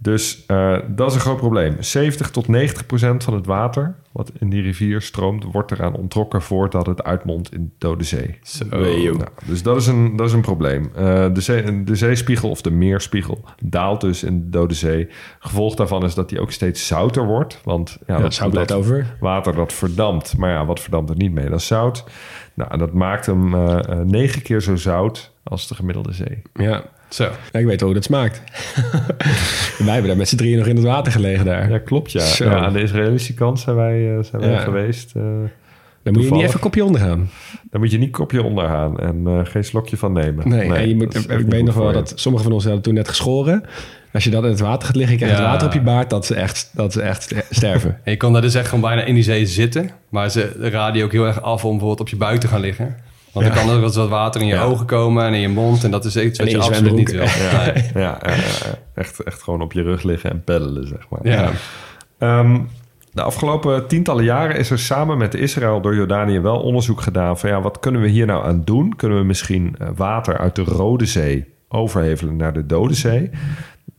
Dus eh, dat is een groot probleem. 70 tot 90 procent van het water wat in die rivier stroomt, wordt eraan ontrokken voordat het uitmondt in de Dode Zee. Zo. Nou, dus dat is een, dat is een probleem. Eh, de, zee, de zeespiegel of de meerspiegel daalt dus in de Dode Zee. Gevolg daarvan is dat die ook steeds zouter wordt. Want ja, Ja, dat, zout dat over. water dat verdampt. Maar ja, wat verdampt er niet mee? Dat is zout. Nou, dat maakt hem negen keer zo zout als de gemiddelde zee. Ja. Zo. Ja, ik weet wel hoe dat smaakt. (laughs) Wij hebben daar met z'n drieën nog in het water gelegen daar. Ja, klopt ja. Zo. ja aan de Israëlische kant zijn wij, eh, zijn wij Ja. geweest. eh, Dan moet je niet even kopje onder gaan. daar moet je niet kopje onder gaan en eh, geen slokje van nemen. Nee, en je moet, ik weet nog wel je. dat sommige van ons hadden toen net geschoren. Als je dat in het water gaat liggen, krijg je Ja. het water op je baard, dat ze echt, dat ze echt sterven. (laughs) En je kon daar dus echt gewoon bijna in die zee zitten. Maar ze raden je ook heel erg af om bijvoorbeeld op je buik te gaan liggen. Want dan kan er wat water in je ogen komen en in je mond. En dat is iets wat je je absoluut niet wil. ja. Echt, echt gewoon op je rug liggen en peddelen, zeg maar. Ja. Ehm, de afgelopen tientallen jaren is er samen met Israël door Jordanië wel onderzoek gedaan van ja, wat kunnen we hier nou aan doen? Kunnen we misschien eh, water uit de Rode Zee overhevelen naar de Dode Zee?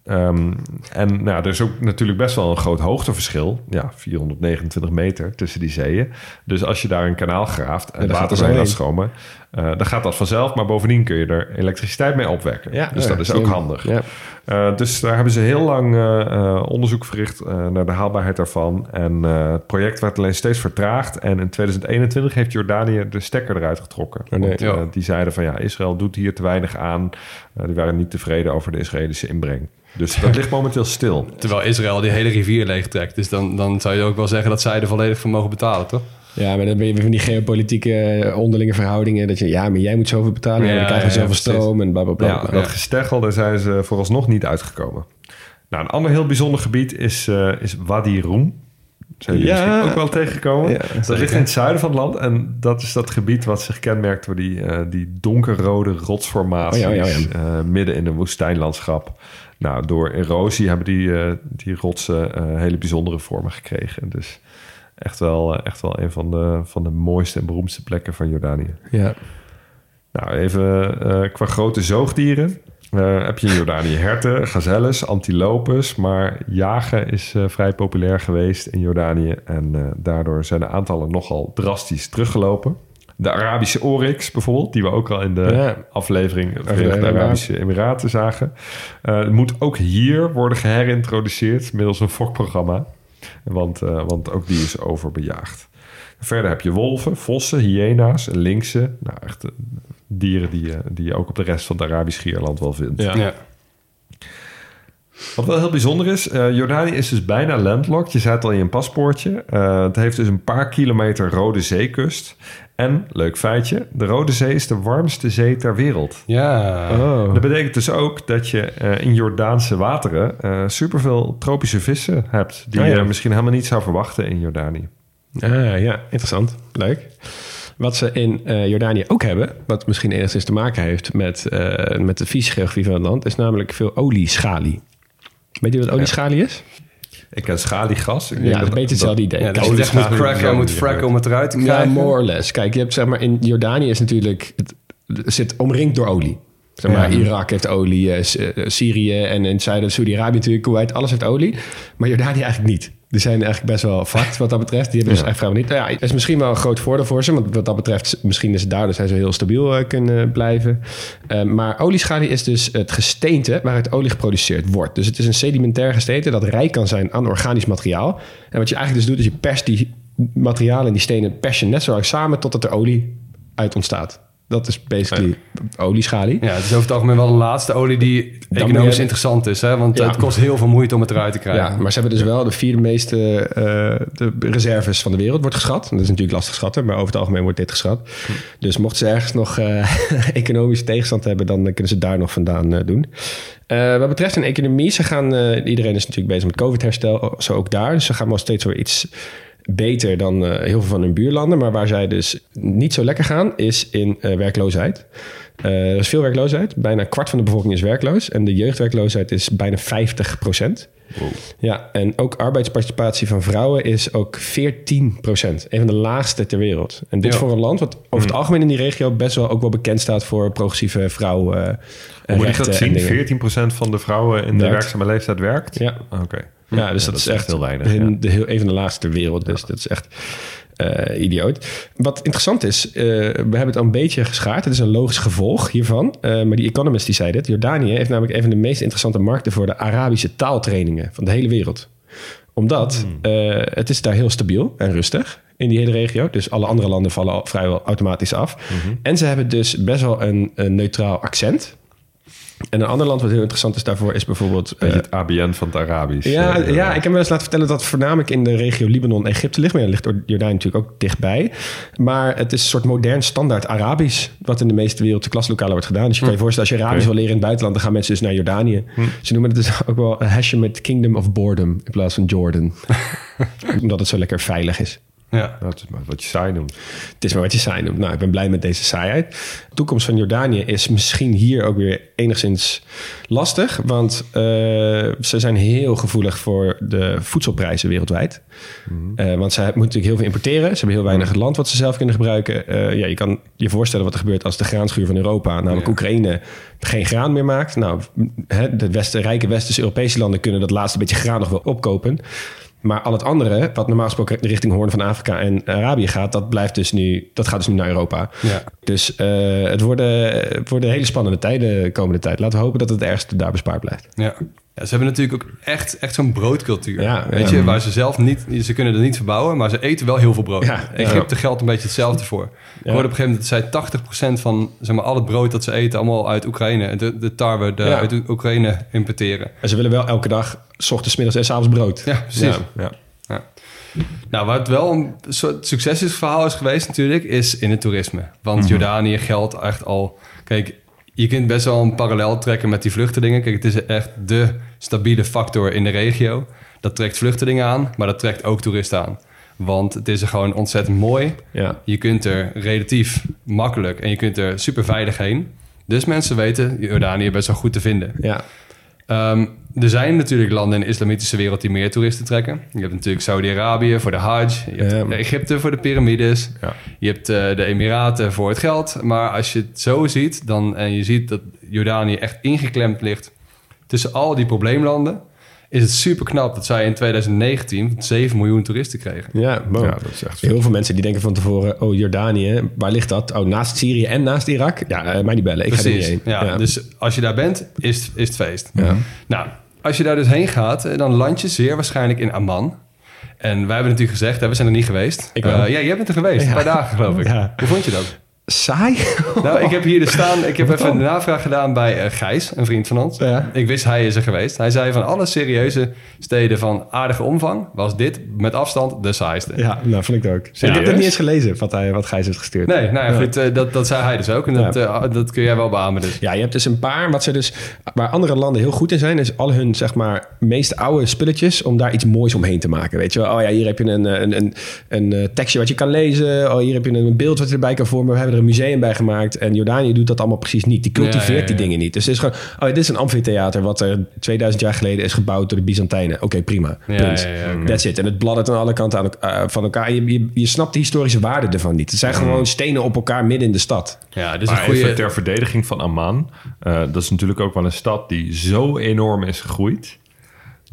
Ehm, en nou, er is ook natuurlijk best wel een groot hoogteverschil. Ja, 429 meter tussen die zeeën. Dus als je daar een kanaal graaft en Ja, water er mee laat heen. Eh, dan gaat dat vanzelf, maar bovendien kun je er elektriciteit mee opwekken. Ja, dus ja, dat is ook handig. Ja. Eh, dus daar hebben ze heel lang eh, onderzoek verricht eh, naar de haalbaarheid daarvan. En eh, het project werd alleen steeds vertraagd. En in 2021 heeft Jordanië de stekker eruit getrokken. Oh, nee. Want, die zeiden van ja, Israël doet hier te weinig aan. Die waren niet tevreden over de Israëlische inbreng. Dus dat ligt momenteel stil. (laughs) Terwijl Israël die hele rivier leegtrekt. Dus dan, dan zou je ook wel zeggen dat zij er volledig voor mogen betalen, toch? Ja, maar dan ben je weer van die geopolitieke eh, onderlinge verhoudingen. Dat je, ja, maar jij moet zoveel betalen. Ja, dan krijgen we ja, zoveel stroom en bla bla bla. Ja, bla. dat gesteggel, daar zijn ze vooralsnog niet uitgekomen. Nou, een ander heel bijzonder gebied is, eh, is Wadi Rum. Zijn jullie Ja. misschien ook wel tegengekomen? Ja, dat ligt in het zuiden van het land. En dat is dat gebied wat zich kenmerkt door die, eh, die donkerrode rotsformaties. Oh ja, ja, ja. eh, midden in een woestijnlandschap. Nou, door erosie hebben die, die rotsen hele bijzondere vormen gekregen. Dus echt wel, eh, echt wel een van de, van de mooiste en beroemdste plekken van Jordanië. Ja. Nou, even eh, qua grote zoogdieren. Eh, heb je in Jordanië herten, gazelles, antilopes. Maar jagen is vrij populair geweest in Jordanië. En daardoor zijn de aantallen nogal drastisch teruggelopen. De Arabische oryx bijvoorbeeld, die we ook al in de Ja. aflevering Verenigde. Arabische Emiraten zagen. moet ook hier worden geherintroduceerd middels een fokprogramma. Want, eh, want ook die is overbejaagd. Verder heb je wolven, vossen, hyena's en linksen. Nou, echt eh, dieren die, je- die je ook op de rest van het Arabisch Schierland wel vindt. Ja. Ja. Wat wel heel bijzonder is, eh, Jordanië is dus bijna landlocked. Je zei het al in je paspoortje. Eh, het heeft dus een paar kilometer Rode Zeekust. En, leuk feitje, de Rode Zee is de warmste zee ter wereld. Ja. Oh. Dat betekent dus ook dat je eh, in Jordaanse wateren eh, superveel tropische vissen hebt... die ja. je misschien helemaal niet zou verwachten in Jordanië. Ah, ja, interessant. Leuk. Wat ze in eh, Jordanië ook hebben, wat misschien enigszins te maken heeft met, met de fysiografie van het land, is namelijk veel olieschalie. Weet je wat olieschalie is? Ik ken schaliegas. Ik denk Ja, dat is een beetje dat- hetzelfde idee. Ja, Kijk, dat je moet cracken, moet fracken om het eruit te Ja, krijgen. more or less. Kijk, je hebt zeg maar in Jordanië is natuurlijk het, het zit omringd door olie. Zeg maar, Irak heeft olie, eh, eh, Syrië en in het zuiden Saudi-Arabië natuurlijk, Kuwait, alles heeft olie. Maar Jordanië eigenlijk niet. Die zijn eigenlijk best wel fucked wat dat betreft. Die hebben dus echt vrijwel niet. Nou ja, dat is misschien wel een groot voordeel voor ze. Want wat dat betreft, misschien is het daardoor zijn ze heel stabiel eh, kunnen blijven. Eh, maar olieschalie is dus het gesteente waaruit olie geproduceerd wordt. Dus het is een sedimentair gesteente dat rijk kan zijn aan organisch materiaal. En wat je eigenlijk dus doet, is je perst die materialen en die stenen pers je net zo lang samen totdat er olie uit ontstaat. Dat is basically olieschalie. Ja, het is over het algemeen wel de laatste olie die economisch je- interessant is. Hè? Want Ja. het kost heel veel moeite om het eruit te krijgen. Ja, maar ze hebben dus wel de vierde meeste eh, de reserves van de wereld wordt geschat. Dat is natuurlijk lastig schatten, maar over het algemeen wordt dit geschat. Dus mochten ze ergens nog eh, (laughs) economische tegenstand hebben, dan kunnen ze daar nog vandaan eh, doen. Wat betreft een economie, ze gaan, iedereen is natuurlijk bezig met COVID-herstel, zo ook daar. Dus ze gaan wel steeds weer iets beter dan eh, heel veel van hun buurlanden. Maar waar zij dus niet zo lekker gaan, is in eh, werkloosheid. Eh, er is veel werkloosheid. Bijna een kwart van de bevolking is werkloos. En de jeugdwerkloosheid is bijna 50 procent. Ja, en ook arbeidsparticipatie van vrouwen is ook 14 procent. Een van de laagste ter wereld. En dit Ja. voor een land wat over het algemeen in die regio best wel ook wel bekend staat voor progressieve vrouwen. Hoe moet ik dat en zien? dingen. 14% van de vrouwen in de werkzame leeftijd werkt? Ja. Oké. Ja, dus dat, is echt heel weinig. Een, de, heel, een van de laagste ter wereld. Dus dat is echt eh, idioot. Wat interessant is, eh, we hebben het al een beetje geschaard. Het is een logisch gevolg hiervan. Eh, maar die Economist die zei dit. Jordanië heeft namelijk een van de meest interessante markten voor de Arabische taaltrainingen van de hele wereld. Omdat eh, het is daar heel stabiel en rustig in die hele regio. Dus alle andere landen vallen al vrijwel automatisch af. En ze hebben dus best wel een, een neutraal accent. En een ander land wat heel interessant is daarvoor is bijvoorbeeld... Eh, het ABN van het Arabisch. ja, eh, ja, ik heb me eens laten vertellen dat voornamelijk in de regio Libanon en Egypte ligt. Maar ja, ligt Jordanië natuurlijk ook dichtbij. Maar het is een soort modern standaard Arabisch... wat in de meeste wereldse klaslokalen wordt gedaan. Dus je kan je voorstellen, als je Arabisch wil leren in het buitenland... dan gaan mensen dus naar Jordanië. Ze noemen het dus (laughs) ook wel Hashemite Kingdom of Boredom... in plaats van Jordan. (laughs) Omdat het zo lekker veilig is. Ja. Dat is maar wat je saai noemt. Het is maar wat je saai noemt. Nou, ik ben blij met deze saaiheid. De toekomst van Jordanië is misschien hier ook weer enigszins lastig. Want eh, ze zijn heel gevoelig voor de voedselprijzen wereldwijd. Eh, want zij moeten natuurlijk heel veel importeren. Ze hebben heel weinig land wat ze zelf kunnen gebruiken. Eh, ja, je kan je voorstellen wat er gebeurt als de graanschuur van Europa, namelijk Oekraïne, geen graan meer maakt. Nou, hè, de westen, rijke westerse Europese landen kunnen dat laatste beetje graan nog wel opkopen. Maar al het andere, wat normaal gesproken richting Hoorn van Afrika en Arabië gaat, dat blijft dus nu, dat gaat dus nu naar Europa. Ja. Dus eh, het, worden, het worden hele spannende tijden de komende tijd. Laten we hopen dat het ergens daar bespaard blijft. Ja. Ja, ze hebben natuurlijk ook echt, echt zo'n broodcultuur. Ja, weet je, waar ze zelf niet, ze kunnen er niet verbouwen, maar ze eten wel heel veel brood. Ja, Egypte geldt een beetje hetzelfde voor. Ik hoorde op een gegeven moment dat zij 80% van zeg maar, al het brood dat ze eten, allemaal uit Oekraïne, de, de tarwe de, uit Oekraïne importeren. En ze willen wel elke dag, s ochtends, middags en s avonds brood. Ja, precies. Ja. Ja. Nou, waar het wel een soort succesverhaal is geweest natuurlijk, is in het toerisme. Want Jordanië geldt echt al... Kijk, je kunt best wel een parallel trekken met die vluchtelingen. Kijk, het is echt de stabiele factor in de regio. Dat trekt vluchtelingen aan, maar dat trekt ook toeristen aan. Want het is er gewoon ontzettend mooi. Ja. Je kunt er relatief makkelijk en je kunt er super veilig heen. Dus mensen weten Jordanië best wel goed te vinden. Ja. Ehm, er zijn natuurlijk landen in de islamitische wereld die meer toeristen trekken. Je hebt natuurlijk Saudi-Arabië voor de Hajj. Je hebt Ja. Egypte voor de piramides. Ja. Je hebt eh, de Emiraten voor het geld. Maar als je het zo ziet dan, en je ziet dat Jordanië echt ingeklemd ligt tussen al die probleemlanden, is het super knap dat zij in 2019 7 miljoen toeristen kregen. Ja, wow. Ja, dat is echt Heel veel mensen die denken van tevoren, oh Jordanië, waar ligt dat? Oh, naast Syrië en naast Irak? Ja, eh, mij niet bellen, ik ga er niet heen. Ja, Dus als je daar bent, is, is het feest. Ja. Nou, als je daar dus heen gaat, eh, dan land je zeer waarschijnlijk in Amman. En wij hebben natuurlijk gezegd, hè, we zijn er niet geweest. Ik. Eh, ja, jij bent er geweest, een paar dagen geloof ik. Ja. Hoe vond je dat? Saai? Nou, ik heb hier dus staan, ik heb even een navraag gedaan bij eh, Gijs, een vriend van ons. Ja. Ik wist hij is er geweest. Hij zei van alle serieuze steden van aardige omvang, was dit met afstand de saaiste. Ja, nou, vond ik ook. ik heb Serieus? het niet eens gelezen, wat, hij, wat Gijs heeft gestuurd. Nee, nou ja, goed, eh, dat, dat zei hij dus ook. En dat, eh, dat kun jij wel beamen dus. Ja, je hebt dus een paar, wat ze dus, waar andere landen heel goed in zijn, is al hun, zeg maar, meest oude spulletjes om daar iets moois omheen te maken. Weet je wel, oh ja, hier heb je een, een, een, een tekstje wat je kan lezen. Oh, hier heb je een beeld wat je erbij kan vormen. We hebben er een museum bij gemaakt. En Jordanië doet dat allemaal precies niet. Die cultiveert Ja, ja, ja. die dingen niet. Dus het is gewoon, oh, dit is een amfitheater wat er 2000 jaar geleden is gebouwd door de Byzantijnen. Oké, prima. Ja, Punt. ja, ja, oké. That's it. En het bladdert aan alle kanten aan, eh, van elkaar. Je, je, je snapt de historische waarde ervan niet. Het zijn gewoon stenen op elkaar midden in de stad. Ja, dus Maar een goede... even ter verdediging van Amman. eh, dat is natuurlijk ook wel een stad die zo enorm is gegroeid...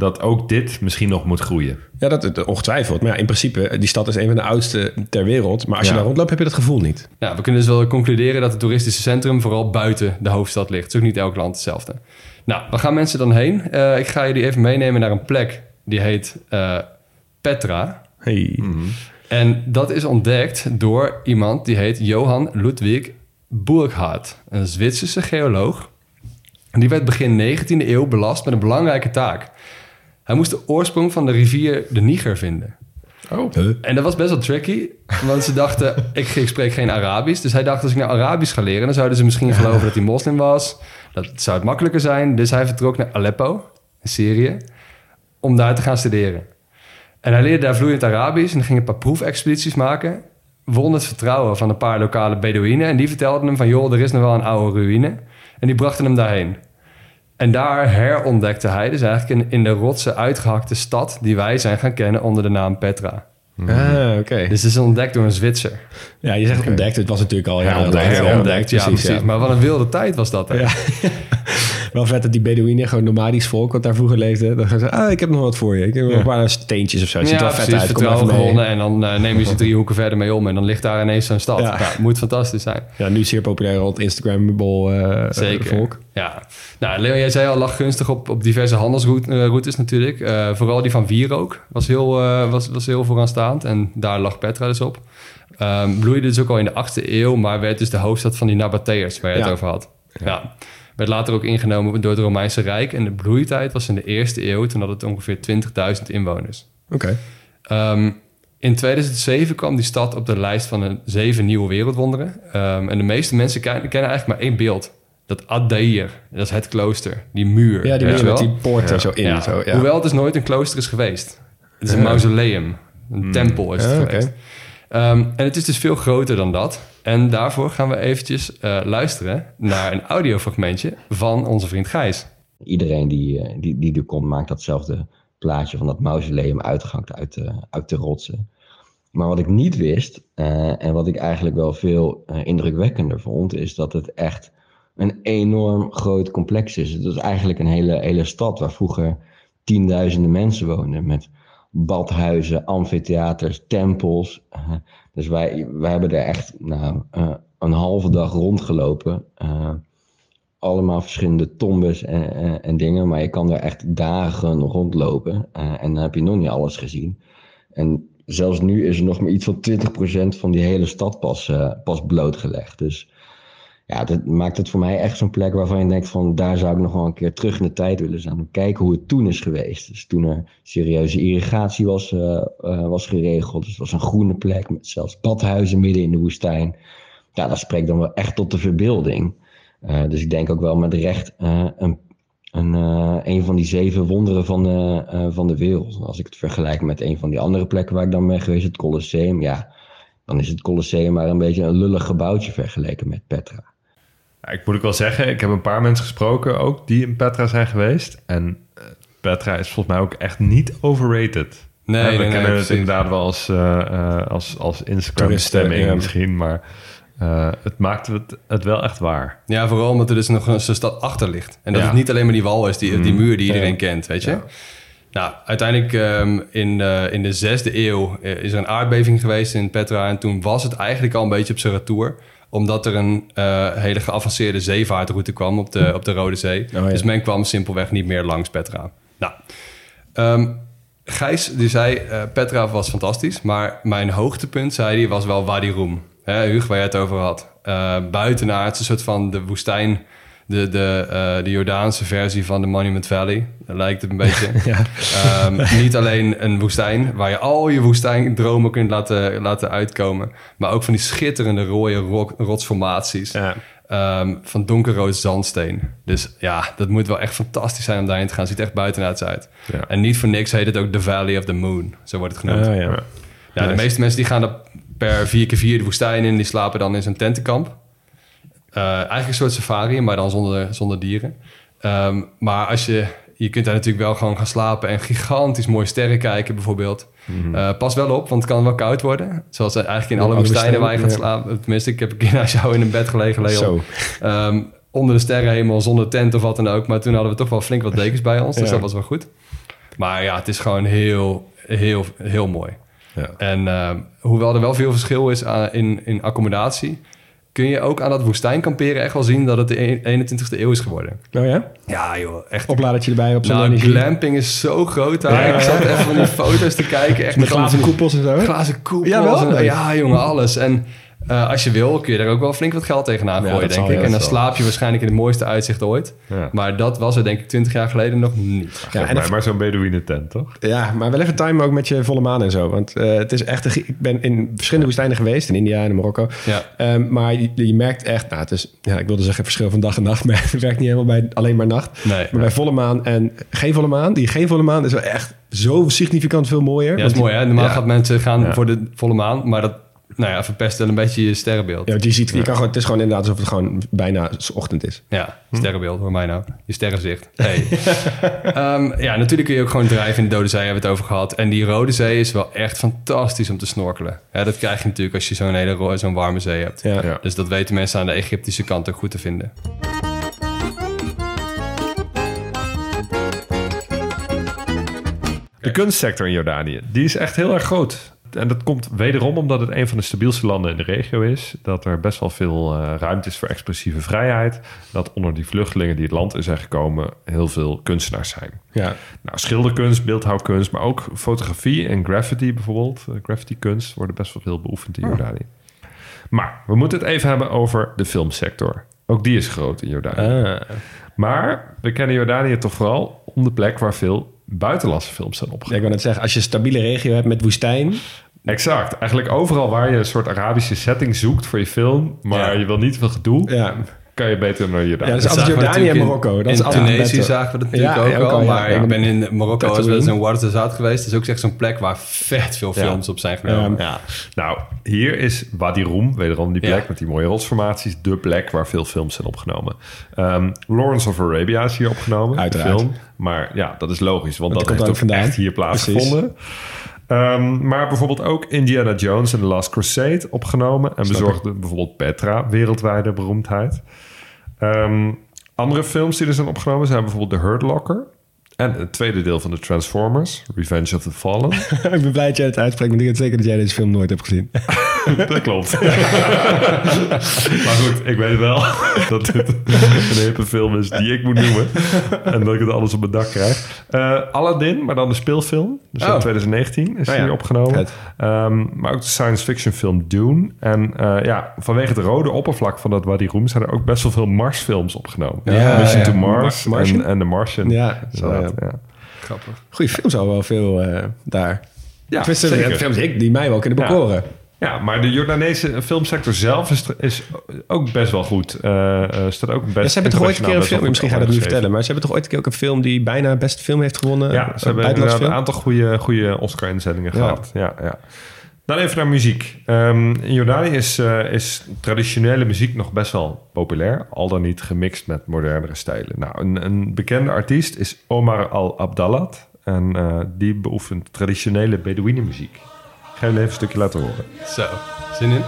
dat ook dit misschien nog moet groeien. Ja, dat, ongetwijfeld. Maar ja, in principe, die stad is een van de oudste ter wereld. Maar als je daar rondloopt, heb je dat gevoel niet. Ja, we kunnen dus wel concluderen dat het toeristische centrum vooral buiten de hoofdstad ligt. Het is ook niet elk land hetzelfde. Nou, waar gaan mensen dan heen? Eh, ik ga jullie even meenemen naar een plek die heet eh, Petra. Hey. En dat is ontdekt door iemand die heet Johan Ludwig Burckhardt, een Zwitserse geoloog. En die werd begin 19e eeuw belast met een belangrijke taak. Hij moest de oorsprong van de rivier de Niger vinden. Oh. En dat was best wel tricky, want ze dachten, (laughs) ik, ik spreek geen Arabisch. Dus hij dacht, als ik nou Arabisch ga leren, dan zouden ze misschien geloven dat hij moslim was. Dat zou het makkelijker zijn. Dus hij vertrok naar Aleppo, in Syrië, om daar te gaan studeren. En hij leerde daar vloeiend Arabisch en ging een paar proefexpedities maken. Won het vertrouwen van een paar lokale Bedouinen. En die vertelden hem van, joh, er is nog wel een oude ruïne. En die brachten hem daarheen. En daar herontdekte hij dus eigenlijk in, in de rotsen uitgehakte stad... die wij zijn gaan kennen onder de naam Petra. Ah, oké. Dus het is ontdekt door een Zwitser. Ja, je zegt ontdekt. Het was natuurlijk al Herontdekt, lang. Herontdekt, ja, precies. ja. Maar wat een wilde tijd was dat, hè? Ja. (laughs) Wel vet dat die Bedouinen, gewoon nomadisch volk wat daar vroeger leefde. Dan gaan ze, ah, ik heb nog wat voor je. Ik heb nog een paar steentjes of zo. Het ziet er wel vet precies, uit. Kom even gewonnen. En dan neem je ze drie hoeken verder mee om. En dan ligt daar ineens zo'n stad. Ja. Ja. moet fantastisch zijn. Ja, nu zeer populair rond Instagram-bol eh Zeker. volk. Ja. Nou, Leo, jij zei al, lag gunstig op, op diverse handelsroutes natuurlijk. Eh, vooral die van Wierook was heel, was, was heel vooraanstaand. En daar lag Petra dus op. Ehm, bloeide dus ook al in de 8e eeuw, maar werd dus de hoofdstad van die Nabateërs, waar je Ja. het over had. Ja. Werd later ook ingenomen door het Romeinse Rijk. En de bloeitijd was in de eerste eeuw, toen had het ongeveer 20.000 inwoners. Oké. Ehm, in 2007 kwam die stad op de lijst van de zeven nieuwe wereldwonderen. Ehm, en de meeste mensen ken- kennen eigenlijk maar één beeld. Dat Ad-Dair, dat is het klooster, die muur. Ja, die met die poorten zo in. Ja. Zo, ja. Hoewel het dus nooit een klooster is geweest. Het is een mausoleum, een tempel is het geweest. Ehm, en het is dus veel groter dan dat. En daarvoor gaan we eventjes eh, luisteren naar een audiofragmentje van onze vriend Gijs. Iedereen die, eh, die, die er komt, maakt datzelfde plaatje van dat mausoleum uitgehakt uit de, uit de rotsen. Maar wat ik niet wist, eh, en wat ik eigenlijk wel veel eh, indrukwekkender vond, is dat het echt een enorm groot complex is. Het is eigenlijk een hele, hele stad waar vroeger tienduizenden mensen woonden. Met badhuizen, amfitheaters, tempels. Uh, dus wij, wij hebben er echt nou, uh, een halve dag rondgelopen. Uh, allemaal verschillende tombes en, en, en, dingen, maar je kan er echt dagen rondlopen. en dan heb je nog niet alles gezien. En zelfs nu is er nog maar iets van 20% van die hele stad pas, pas blootgelegd. Dus ja, dat maakt het voor mij echt zo'n plek waarvan je denkt van daar zou ik nog wel een keer terug in de tijd willen zijn. Kijken hoe het toen is geweest. Dus toen er serieuze irrigatie was, uh, uh, was geregeld. Dus het was een groene plek met zelfs badhuizen midden in de woestijn. Ja, dat spreekt dan wel echt tot de verbeelding. Uh, dus ik denk ook wel met recht een, een, een van die zeven wonderen van de, van de wereld. Als ik het vergelijk met een van die andere plekken waar ik dan ben geweest, het Colosseum. Ja, dan is het Colosseum maar een beetje een lullig gebouwtje vergeleken met Petra. Ik moet ook wel zeggen, ik heb een paar mensen gesproken ook die in Petra zijn geweest. En uh, Petra is volgens mij ook echt niet overrated. Nee, ja, we nee, kennen nee, het inderdaad wel als, uh, als, als Instagram-stemming ja. misschien, maar uh, het maakt het, het wel echt waar. Ja, vooral omdat er dus nog een stad achter ligt. En dat Ja. het niet alleen maar die wal is, die, die Mm. muur die iedereen kent, weet je. Nou, uiteindelijk ehm, in, eh, in de zesde eeuw eh, is er een aardbeving geweest in Petra. En toen was het eigenlijk al een beetje op zijn retour. Omdat er een eh, hele geavanceerde zeevaartroute kwam op de, op de Rode Zee. ja. Dus men kwam simpelweg niet meer langs Petra. Nou, ehm, Gijs die zei, eh, Petra was fantastisch. Maar mijn hoogtepunt, zei hij, was wel Wadi Rum. Hè, Huug, waar jij het over had. Eh buitenaards, een soort van de woestijn... De, de, eh, de Jordaanse versie van de Monument Valley. Dat lijkt het een beetje. (laughs) Ehm, niet alleen een woestijn waar je al je woestijndromen kunt laten, laten uitkomen. Maar ook van die schitterende rode ro- rotsformaties. Ja. Ehm, van donkerrood zandsteen. Dus ja, dat moet wel echt fantastisch zijn om daarin te gaan. Ziet echt buitenaards uit. Ja. En niet voor niks heet het ook The Valley of the Moon. Zo wordt het genoemd. Ah, ja. Ja, de meeste mensen die gaan er per vier keer vier de woestijn in. Die slapen dan in zo'n tentenkamp. Eh, eigenlijk een soort safari, maar dan zonder, zonder dieren. Ehm, maar als je, je kunt daar natuurlijk wel gewoon gaan slapen en gigantisch mooie sterren kijken bijvoorbeeld. Eh, pas wel op, want het kan wel koud worden. Zoals eigenlijk in alle woestijnen waar je gaat slapen. Tenminste, ik heb een keer (laughs) naast jou in een bed gelegen, Leon. Zo. Ehm, onder de sterrenhemel, zonder tent of wat dan ook. Maar toen hadden we toch wel flink wat dekens bij ons. Dus Ja. dat was wel goed. Maar ja, het is gewoon heel, heel, heel mooi. Ja. En ehm, hoewel er wel veel verschil is in, in accommodatie... kun je ook aan dat woestijnkamperen echt wel zien... dat het de e- 21ste eeuw is geworden. Oh ja? Ja joh, echt. Opladertje erbij op zo'n Nou, glamping is zo groot daar. Ja, Ik zat even van die foto's te kijken. Echt Met glazen koepels en zo. Glazen koepels. Ja, wel? en- ja, jongen, alles. En eh, als je wil, kun je daar ook wel flink wat geld tegenaan gooien, denk ik. En dan slaap je waarschijnlijk in het mooiste uitzicht ooit. Ja. Maar dat was er denk ik 20 jaar geleden nog niet. Ja, en mij maar zo'n Bedouine tent, toch? Ja, maar wel even time ook met je volle maan en zo. Want eh, het is echt... Een, ik ben in verschillende woestijnen geweest. In India en in Marokko. Ja. Ehm, maar je, je merkt echt... Nou, het is... Ja, ik wilde zeggen verschil van dag en nacht. (laughs) Maar het werkt niet helemaal bij alleen maar nacht. Nee. Maar bij volle maan en geen volle maan... Die geen volle maan is wel echt zo significant veel mooier. Ja, dat is mooi hè. Normaal Ja. gaat mensen gaan Ja. voor de volle maan. Maar dat nou ja, verpest wel een beetje je sterrenbeeld. Ja, want je ziet, je kan gewoon, het is gewoon inderdaad alsof het gewoon bijna ochtend is. Ja, sterrenbeeld, hoor mij nou. Je sterrenzicht. Hey. (laughs) Ehm, ja, natuurlijk kun je ook gewoon drijven in de Dode Zee, hebben we het over gehad. En die Rode Zee is wel echt fantastisch om te snorkelen. Ja, dat krijg je natuurlijk als je zo'n hele zo'n warme zee hebt. Ja. Ja. Dus dat weten mensen aan de Egyptische kant ook goed te vinden. De kunstsector in Jordanië, die is echt heel erg groot. En dat komt wederom omdat het een van de stabielste landen in de regio is. Dat er best wel veel eh, ruimte is voor expressieve vrijheid. Dat onder die vluchtelingen die het land in zijn gekomen heel veel kunstenaars zijn. Ja. Nou, schilderkunst, beeldhouwkunst, maar ook fotografie en graffiti bijvoorbeeld. Eh, graffiti kunst worden best wel veel beoefend in Jordanië. Maar we moeten het even hebben over de filmsector. Ook die is groot in Jordanië. Ah. Maar we kennen Jordanië toch vooral om de plek waar veel buitenlandse films zijn Ja, ik wil net zeggen, als je een stabiele regio hebt met woestijn... Exact. Eigenlijk overal waar je een soort Arabische setting zoekt voor je film, maar Ja. je wil niet veel gedoe, Ja, kan je beter naar Jordanië. Ja, dat is altijd Jordanië en Marokko. Dat in is altijd Tunesië beter. zagen we dat natuurlijk Ja, ook al. ook al, ja. Maar Ja. ik ben in Marokko als wel eens in Ouarzazate geweest. Dat is ook echt zo'n plek waar vet veel Ja. films op zijn genomen. Ja. Nou, hier is Wadi Rum, wederom die plek Ja. met die mooie rotsformaties, de plek waar veel films zijn opgenomen. Ehm, Lawrence of Arabia is hier opgenomen, de Uiteraard. film. Maar ja, dat is logisch, want Want dat heeft komt ook vandaan. echt hier plaatsgevonden. Ehm, maar bijvoorbeeld ook Indiana Jones en The Last Crusade opgenomen. En bezorgde bijvoorbeeld Petra wereldwijde beroemdheid. Ehm, andere films die er zijn opgenomen zijn bijvoorbeeld The Hurt Locker En het tweede deel van de Transformers, Revenge of the Fallen. (laughs) ik ben blij dat jij het uitspreekt, maar ik weet zeker dat jij deze film nooit hebt gezien. (laughs) dat klopt. (laughs) maar goed, ik weet wel dat dit een hippe film is die ik moet noemen. En dat ik het alles op mijn dak krijg. Eh, Aladdin, maar dan de speelfilm. Dus in Oh. 2019 is Oh ja. hier opgenomen. Ehm, maar ook de science fiction film Dune. En eh, ja, vanwege het rode oppervlak van dat Wadi Rum... zijn er ook best wel veel Mars-films opgenomen. Ja, Mission ja. to Mars en, en The Martian. Ja, Ja. Grappig. Goeie film zou wel veel eh, daar. Ja, Tenminste, zeker. de films die, ik- die mij wel kunnen bekoren. Ja, maar de Jordaanese filmsector zelf is, is ook best wel goed. Eh, eh, staat ook best Ja, ze hebben toch ooit een keer een best film, misschien ga ik dat nu vertellen, maar ze hebben toch ooit een keer ook een film die bijna beste film heeft gewonnen? Ja, ze hebben een aantal goede, goede Oscar-inzendingen Ja. gehad. Ja, ja. Dan even naar muziek. Ehm, in Jordanië is, eh, is traditionele muziek nog best wel populair. Al dan niet gemixt met modernere stijlen. Nou, een, een bekende artiest is Omar Al-Abdallah. En eh, die beoefent traditionele Bedouinenmuziek. Ga jullie even een stukje laten horen. Zo, zin in?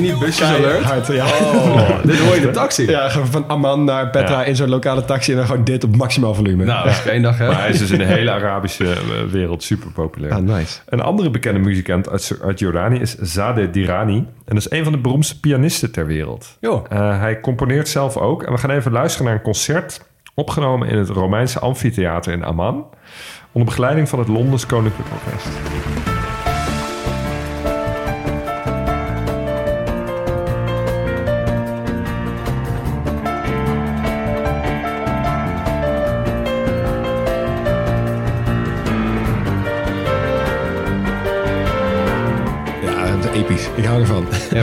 Minibusjes alert? Ja. Oh, dit hoor je de taxi. Ja, van Amman naar Petra in zo'n lokale taxi en dan gewoon dit op maximaal volume. Nou, dat is één dag hè. Maar hij is dus in de hele Arabische eh, wereld super populair. Ah, nice. Een andere bekende muzikant uit, uit Jordanië is Zade Dirani. En dat is een van de beroemdste pianisten ter wereld. Uh, hij componeert zelf ook. En we gaan even luisteren naar een concert opgenomen in het Romeinse amfitheater in Amman. Onder begeleiding van het Londens Koninklijk Orkest.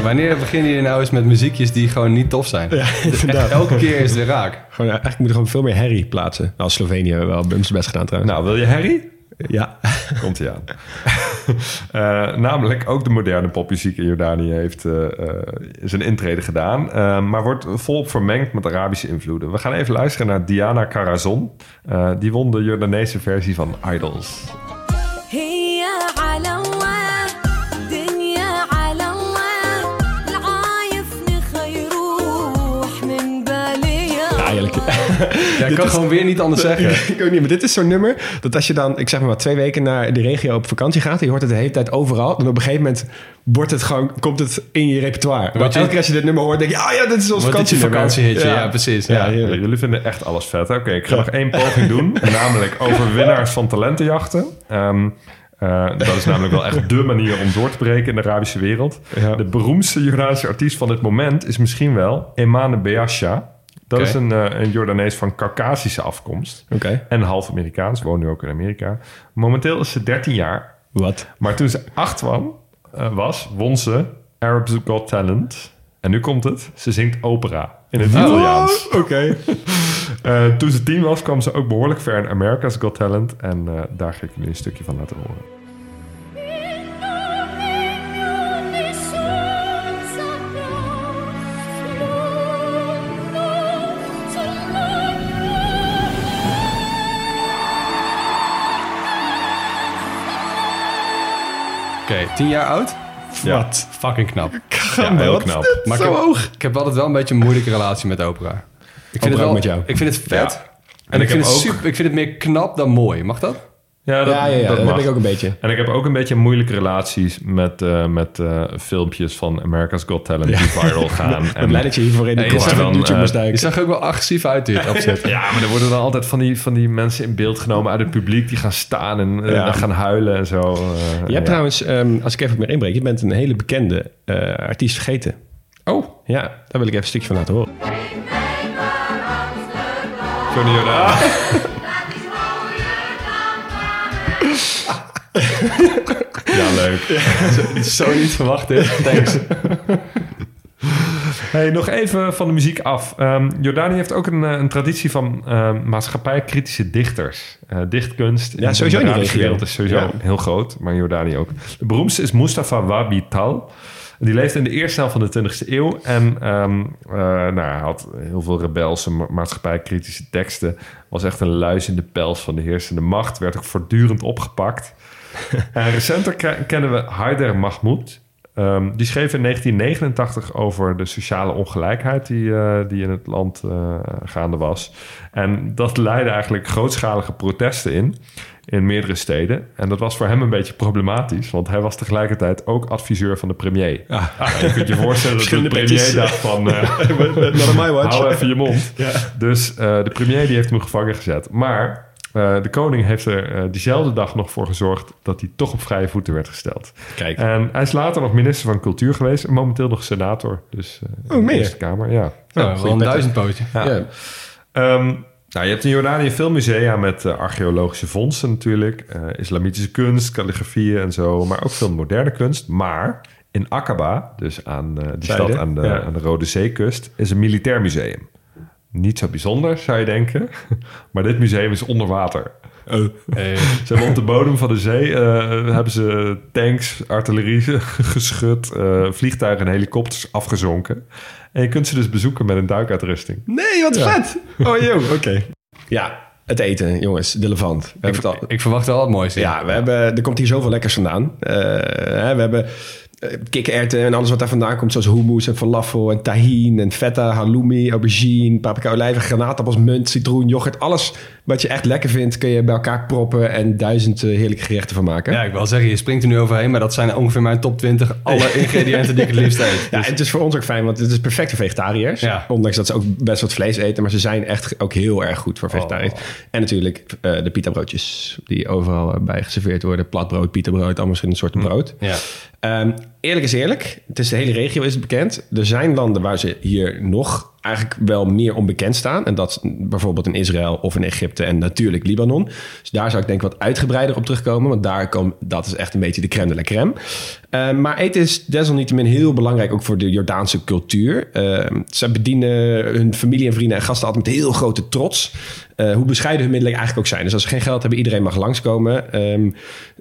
Wanneer begin je nou eens met muziekjes die gewoon niet tof zijn? Ja, (laughs) Echt, elke keer is het weer raak. Gewoon, eigenlijk moet er gewoon veel meer herrie plaatsen. Nou, Slovenië wel Bums best gedaan trouwens. Nou, wil je Harry? ja. Komt hij aan. (laughs) Eh, namelijk ook de moderne popmuziek in Jordanië heeft eh, eh, zijn intrede gedaan. eh, maar wordt volop vermengd met Arabische invloeden. We gaan even luisteren naar Diana Carazon. Eh, die won de Jordaanese versie van Idols. (laughs) Ja, ik kan gewoon weer niet anders (laughs) zeggen. ik ook niet, maar dit is zo'n nummer dat als je dan, ik zeg maar twee weken naar de regio op vakantie gaat, en je hoort het de hele tijd overal, dan op een gegeven moment wordt het gewoon, komt het in je repertoire. Maar je- elke keer als je dit nummer hoort, denk je, ah ja, dit is ons is vakantienummer. vakantiehitje? Ja, precies. Ja, Ja. Ja, heerlijk. jullie vinden echt alles vet. hè? Oké, ik ga nog één poging doen. (laughs) namelijk over winnaars van talentenjachten. Ehm, eh, dat is namelijk wel echt dé manier om door te breken in de Arabische wereld. Ja. De beroemdste Jordaanse artiest van dit moment is misschien wel Emane Beasha. Dat is een, eh, een Jordanees van Caucasische afkomst. En half Amerikaans, woont nu ook in Amerika. Momenteel is ze 13 jaar. Wat? Maar toen ze acht kwam, eh, was, won ze Arabs Got Talent. En nu komt het, ze zingt opera in het Italiaans. (laughs) Oké. (laughs) Eh, toen ze tien was, kwam ze ook behoorlijk ver in America's Got Talent. En daar ga ik jullie een stukje van laten horen. Oké, tien jaar oud? Wat? Fucking knap. (laughs) Ja, heel knap. Maar Zo ik, heb, hoog. ik heb altijd wel een beetje een moeilijke relatie met opera. Ik vind, het wel, ook met jou. ik vind het vet. En, ik, vind het ook- super, ik vind het meer knap dan mooi. Mag dat? Ja, Ja, ja, ja, dat, mag. heb ik ook een beetje. En ik heb ook een beetje moeilijke relaties met, eh, met eh, filmpjes van America's Got Talent die viral (laughs) gaan. Ik ben blij dat je hiervoor in de je van YouTube eh, moest Je zag ook wel agressief uit dit opzet. (laughs) Ja, maar er worden dan altijd van die, van die mensen in beeld genomen uit het publiek die gaan staan en Ja. gaan huilen en zo. Je hebt ja. trouwens, ehm, als ik even op meer inbreek, je bent een hele bekende eh, artiest vergeten. Oh, Ja, daar wil ik even een stukje van laten horen. Johnny Jordaan. (laughs) Ja, leuk. Zo niet verwacht dit. Thanks. Hey, nog even van de muziek af. Ehm Jordanië heeft ook een, eh, een traditie van ehm maatschappijkritische dichters. Eh, dichtkunst Ja, sowieso in de regio. wereld is sowieso Ja. heel groot, maar Jordanië ook. De beroemdste is Mustafa Wabi Tal. Die leefde in de eerste helft van de 20e eeuw. En ehm, eh, nou, hij had heel veel rebelse, ma- maatschappijkritische teksten. Was echt een luis in de pels van de heersende macht. Werd ook voortdurend opgepakt. (laughs) en recenter ke- kennen we Haider Mahmoud. Ehm, die schreef in 1989 over de sociale ongelijkheid die, eh, die in het land eh, gaande was. En dat leidde eigenlijk grootschalige protesten in, in meerdere steden. En dat was voor hem een beetje problematisch, want hij was tegelijkertijd ook adviseur van de premier. Je kunt je voorstellen dat de premier dacht van... eh. Hou even je mond. (laughs) Dus eh, de premier die heeft hem gevangen gezet. Maar eh, de koning heeft er eh, diezelfde dag nog voor gezorgd... dat hij toch op vrije voeten werd gesteld. Kijk. En hij is later nog minister van Cultuur geweest... en momenteel nog senator. Dus eh, Oh, in de meer? Eerste Kamer, ja. Ja, wel een duizendpootje. Ja. Ehm, nou, je hebt in Jordanië veel musea met eh, archeologische vondsten natuurlijk. eh, islamitische kunst, calligrafieën en zo. Maar ook veel moderne kunst. Maar in Aqaba, dus aan eh, die Zijde, stad aan de, ja. aan de Rode Zeekust... is een militair museum. Niet zo bijzonder, zou je denken. (laughs) Maar dit museum is onder water. Eh, (laughs) Ze hebben op de bodem van de zee hebben ze tanks, artillerie (laughs) geschud, vliegtuigen en helikopters afgezonken. En je kunt ze dus bezoeken met een duikuitrusting. Nee, wat vet. Oh, joh, (laughs) oké. Ja, het eten, jongens. De levant. We ik, al... ik verwacht wel het mooiste. Ja, we hebben, er komt hier zoveel lekkers vandaan. Eh, hè, we hebben kikkererwten en alles wat daar vandaan komt. Zoals hummus en falafel en tahin en feta, halloumi, aubergine, paprika, olijven, granaatappels, munt, citroen, yoghurt. Alles wat je echt lekker vindt kun je bij elkaar proppen en duizend eh, heerlijke gerechten van maken. Ja, ik wil zeggen, je springt er nu overheen, maar dat zijn ongeveer mijn top 20 alle (laughs) ingrediënten die ik het liefst eet. Ja, en het is voor ons ook fijn, want het is perfect voor vegetariërs. Ja. Ondanks dat ze ook best wat vlees eten, maar ze zijn echt ook heel erg goed voor vegetariërs. En natuurlijk eh, de pita broodjes die overal eh, bij geserveerd worden. Platbrood, pita brood, allemaal verschillende soorten brood. Ja. Ehm, eerlijk is eerlijk, het is de hele regio is het bekend. Er zijn landen waar ze hier nog eigenlijk wel meer onbekend staan. En dat bijvoorbeeld in Israël of in Egypte en natuurlijk Libanon. Dus daar zou ik denk ik wat uitgebreider op terugkomen. Want daar kom, dat is echt een beetje de crème de la crème. Ehm, maar eten is desalniettemin heel belangrijk ook voor de Jordaanse cultuur. Ehm, ze bedienen hun familie en vrienden en gasten altijd met heel grote trots. Eh, hoe bescheiden hun middelen eigenlijk ook zijn. Dus als ze geen geld hebben, iedereen mag langskomen. Ehm,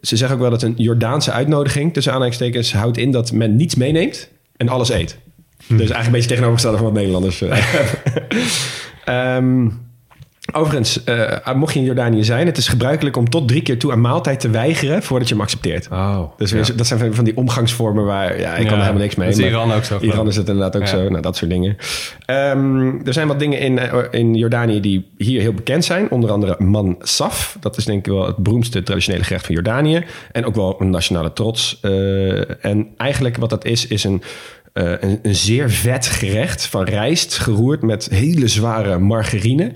ze zeggen ook wel dat een Jordaanse uitnodiging... tussen aanhalingstekens houdt in dat men niets meeneemt en alles eet. Dus eigenlijk een beetje tegenovergestelde van wat Nederlanders (laughs) hebben. Ehm, overigens, eh, mocht je in Jordanië zijn... het is gebruikelijk om tot drie keer toe een maaltijd te weigeren... voordat je hem accepteert. Oh, Dus dat zijn van- die omgangsvormen waar... ja, ik kan er helemaal niks mee. Dat is Iran ook zo. Iran is het inderdaad ook Ja. zo. Nou, dat soort dingen. Ehm, er zijn wat dingen in, eh, in Jordanië die hier heel bekend zijn. Onder andere mansaf. Dat is denk ik wel het beroemdste traditionele gerecht van Jordanië. En ook wel een nationale trots. En eigenlijk wat dat is, is een... eh, een, een zeer vet gerecht van rijst, geroerd met hele zware margarine.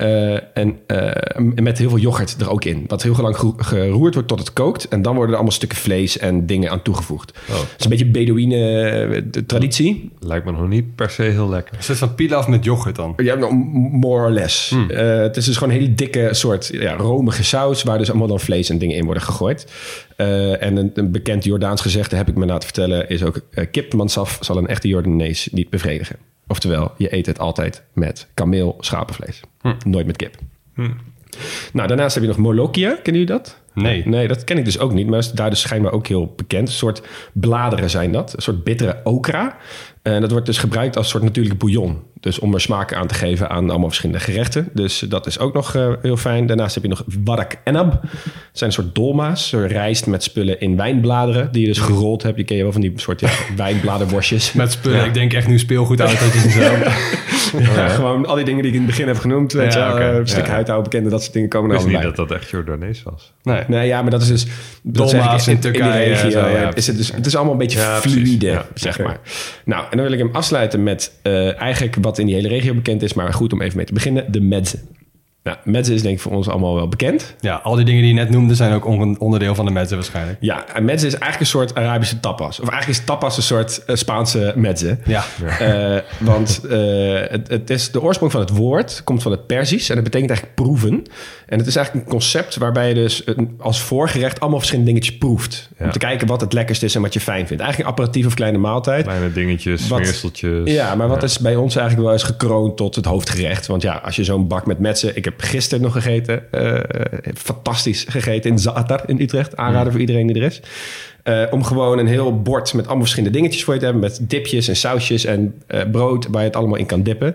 Eh, en eh, met heel veel yoghurt er ook in. Wat heel lang gero- geroerd wordt tot het kookt. En dan worden er allemaal stukken vlees en dingen aan toegevoegd. Oh. Het is een beetje Bedouine eh, traditie. Lijkt me nog niet per se heel lekker. Een soort van pilaf met yoghurt dan. Ja, nou, more or less. Hmm. Eh, het is dus gewoon een hele dikke soort ja, romige saus... waar dus allemaal dan vlees en dingen in worden gegooid. Eh, en een, een bekend Jordaans gezegde, heb ik me laten vertellen... is ook kip mansaf zal een echte Jordanees niet bevredigen. Oftewel, je eet het altijd met kameel schapenvlees. Hm. Nooit met kip. Nou, daarnaast heb je nog molokia. Kennen jullie dat? Nee. Nee, dat ken ik dus ook niet. Maar is daar dus schijnbaar ook heel bekend. Een soort bladeren zijn dat. Een soort bittere okra. En dat wordt dus gebruikt als soort natuurlijk bouillon. Dus om er smaak aan te geven aan allemaal verschillende gerechten. Dus dat is ook nog eh, heel fijn. Daarnaast heb je nog warak enab. Dat zijn een soort dolma's. Zo rijst met spullen in wijnbladeren. Die je dus gerold hebt. Die ken je wel van die soort ja, (laughs) wijnbladerworstjes. Met spullen. Ik denk echt nu speelgoed autootjes en zo. (laughs) Ja, gewoon al die dingen die ik in het begin heb genoemd. Weet Ja, je, eh, een stuk Ja. huidhouden, bekende, dat soort dingen komen Ik er allemaal niet bij. dat dat echt Jordanees was. Nee. Nee, ja, maar dat is dus... Dolma's ik, in Turkije regio, zo, ja, ja, is het, dus, het is allemaal een beetje Ja, zeg maar. Nou, en dan wil ik hem afsluiten met eh, eigenlijk wat in die hele regio bekend is... maar goed om even mee te beginnen, de medze. Nou, is denk ik voor ons allemaal wel bekend. Ja, al die dingen die je net noemde zijn ook on- onderdeel van de mezze waarschijnlijk. Ja, en is eigenlijk een soort Arabische tapas. Of eigenlijk is tapas een soort eh, Spaanse medze. Ja. Eh, want eh, het, het is, de oorsprong van het woord komt van het Perzisch en het betekent eigenlijk proeven. En het is eigenlijk een concept waarbij je dus als voorgerecht allemaal verschillende dingetjes proeft. Om te kijken wat het lekkerst is en wat je fijn vindt. Eigenlijk een aperitief of kleine maaltijd. Kleine dingetjes, smeerseltjes. Ja, maar wat is bij ons eigenlijk wel eens gekroond tot het hoofdgerecht? Want ja, als je zo'n bak met metsen... Ik heb gisteren nog gegeten. eh, fantastisch gegeten in Zaatar in Utrecht. Aanrader voor iedereen die er is. Eh, om gewoon een heel bord met allemaal verschillende dingetjes voor je te hebben. Met dipjes en sausjes en eh, brood waar je het allemaal in kan dippen.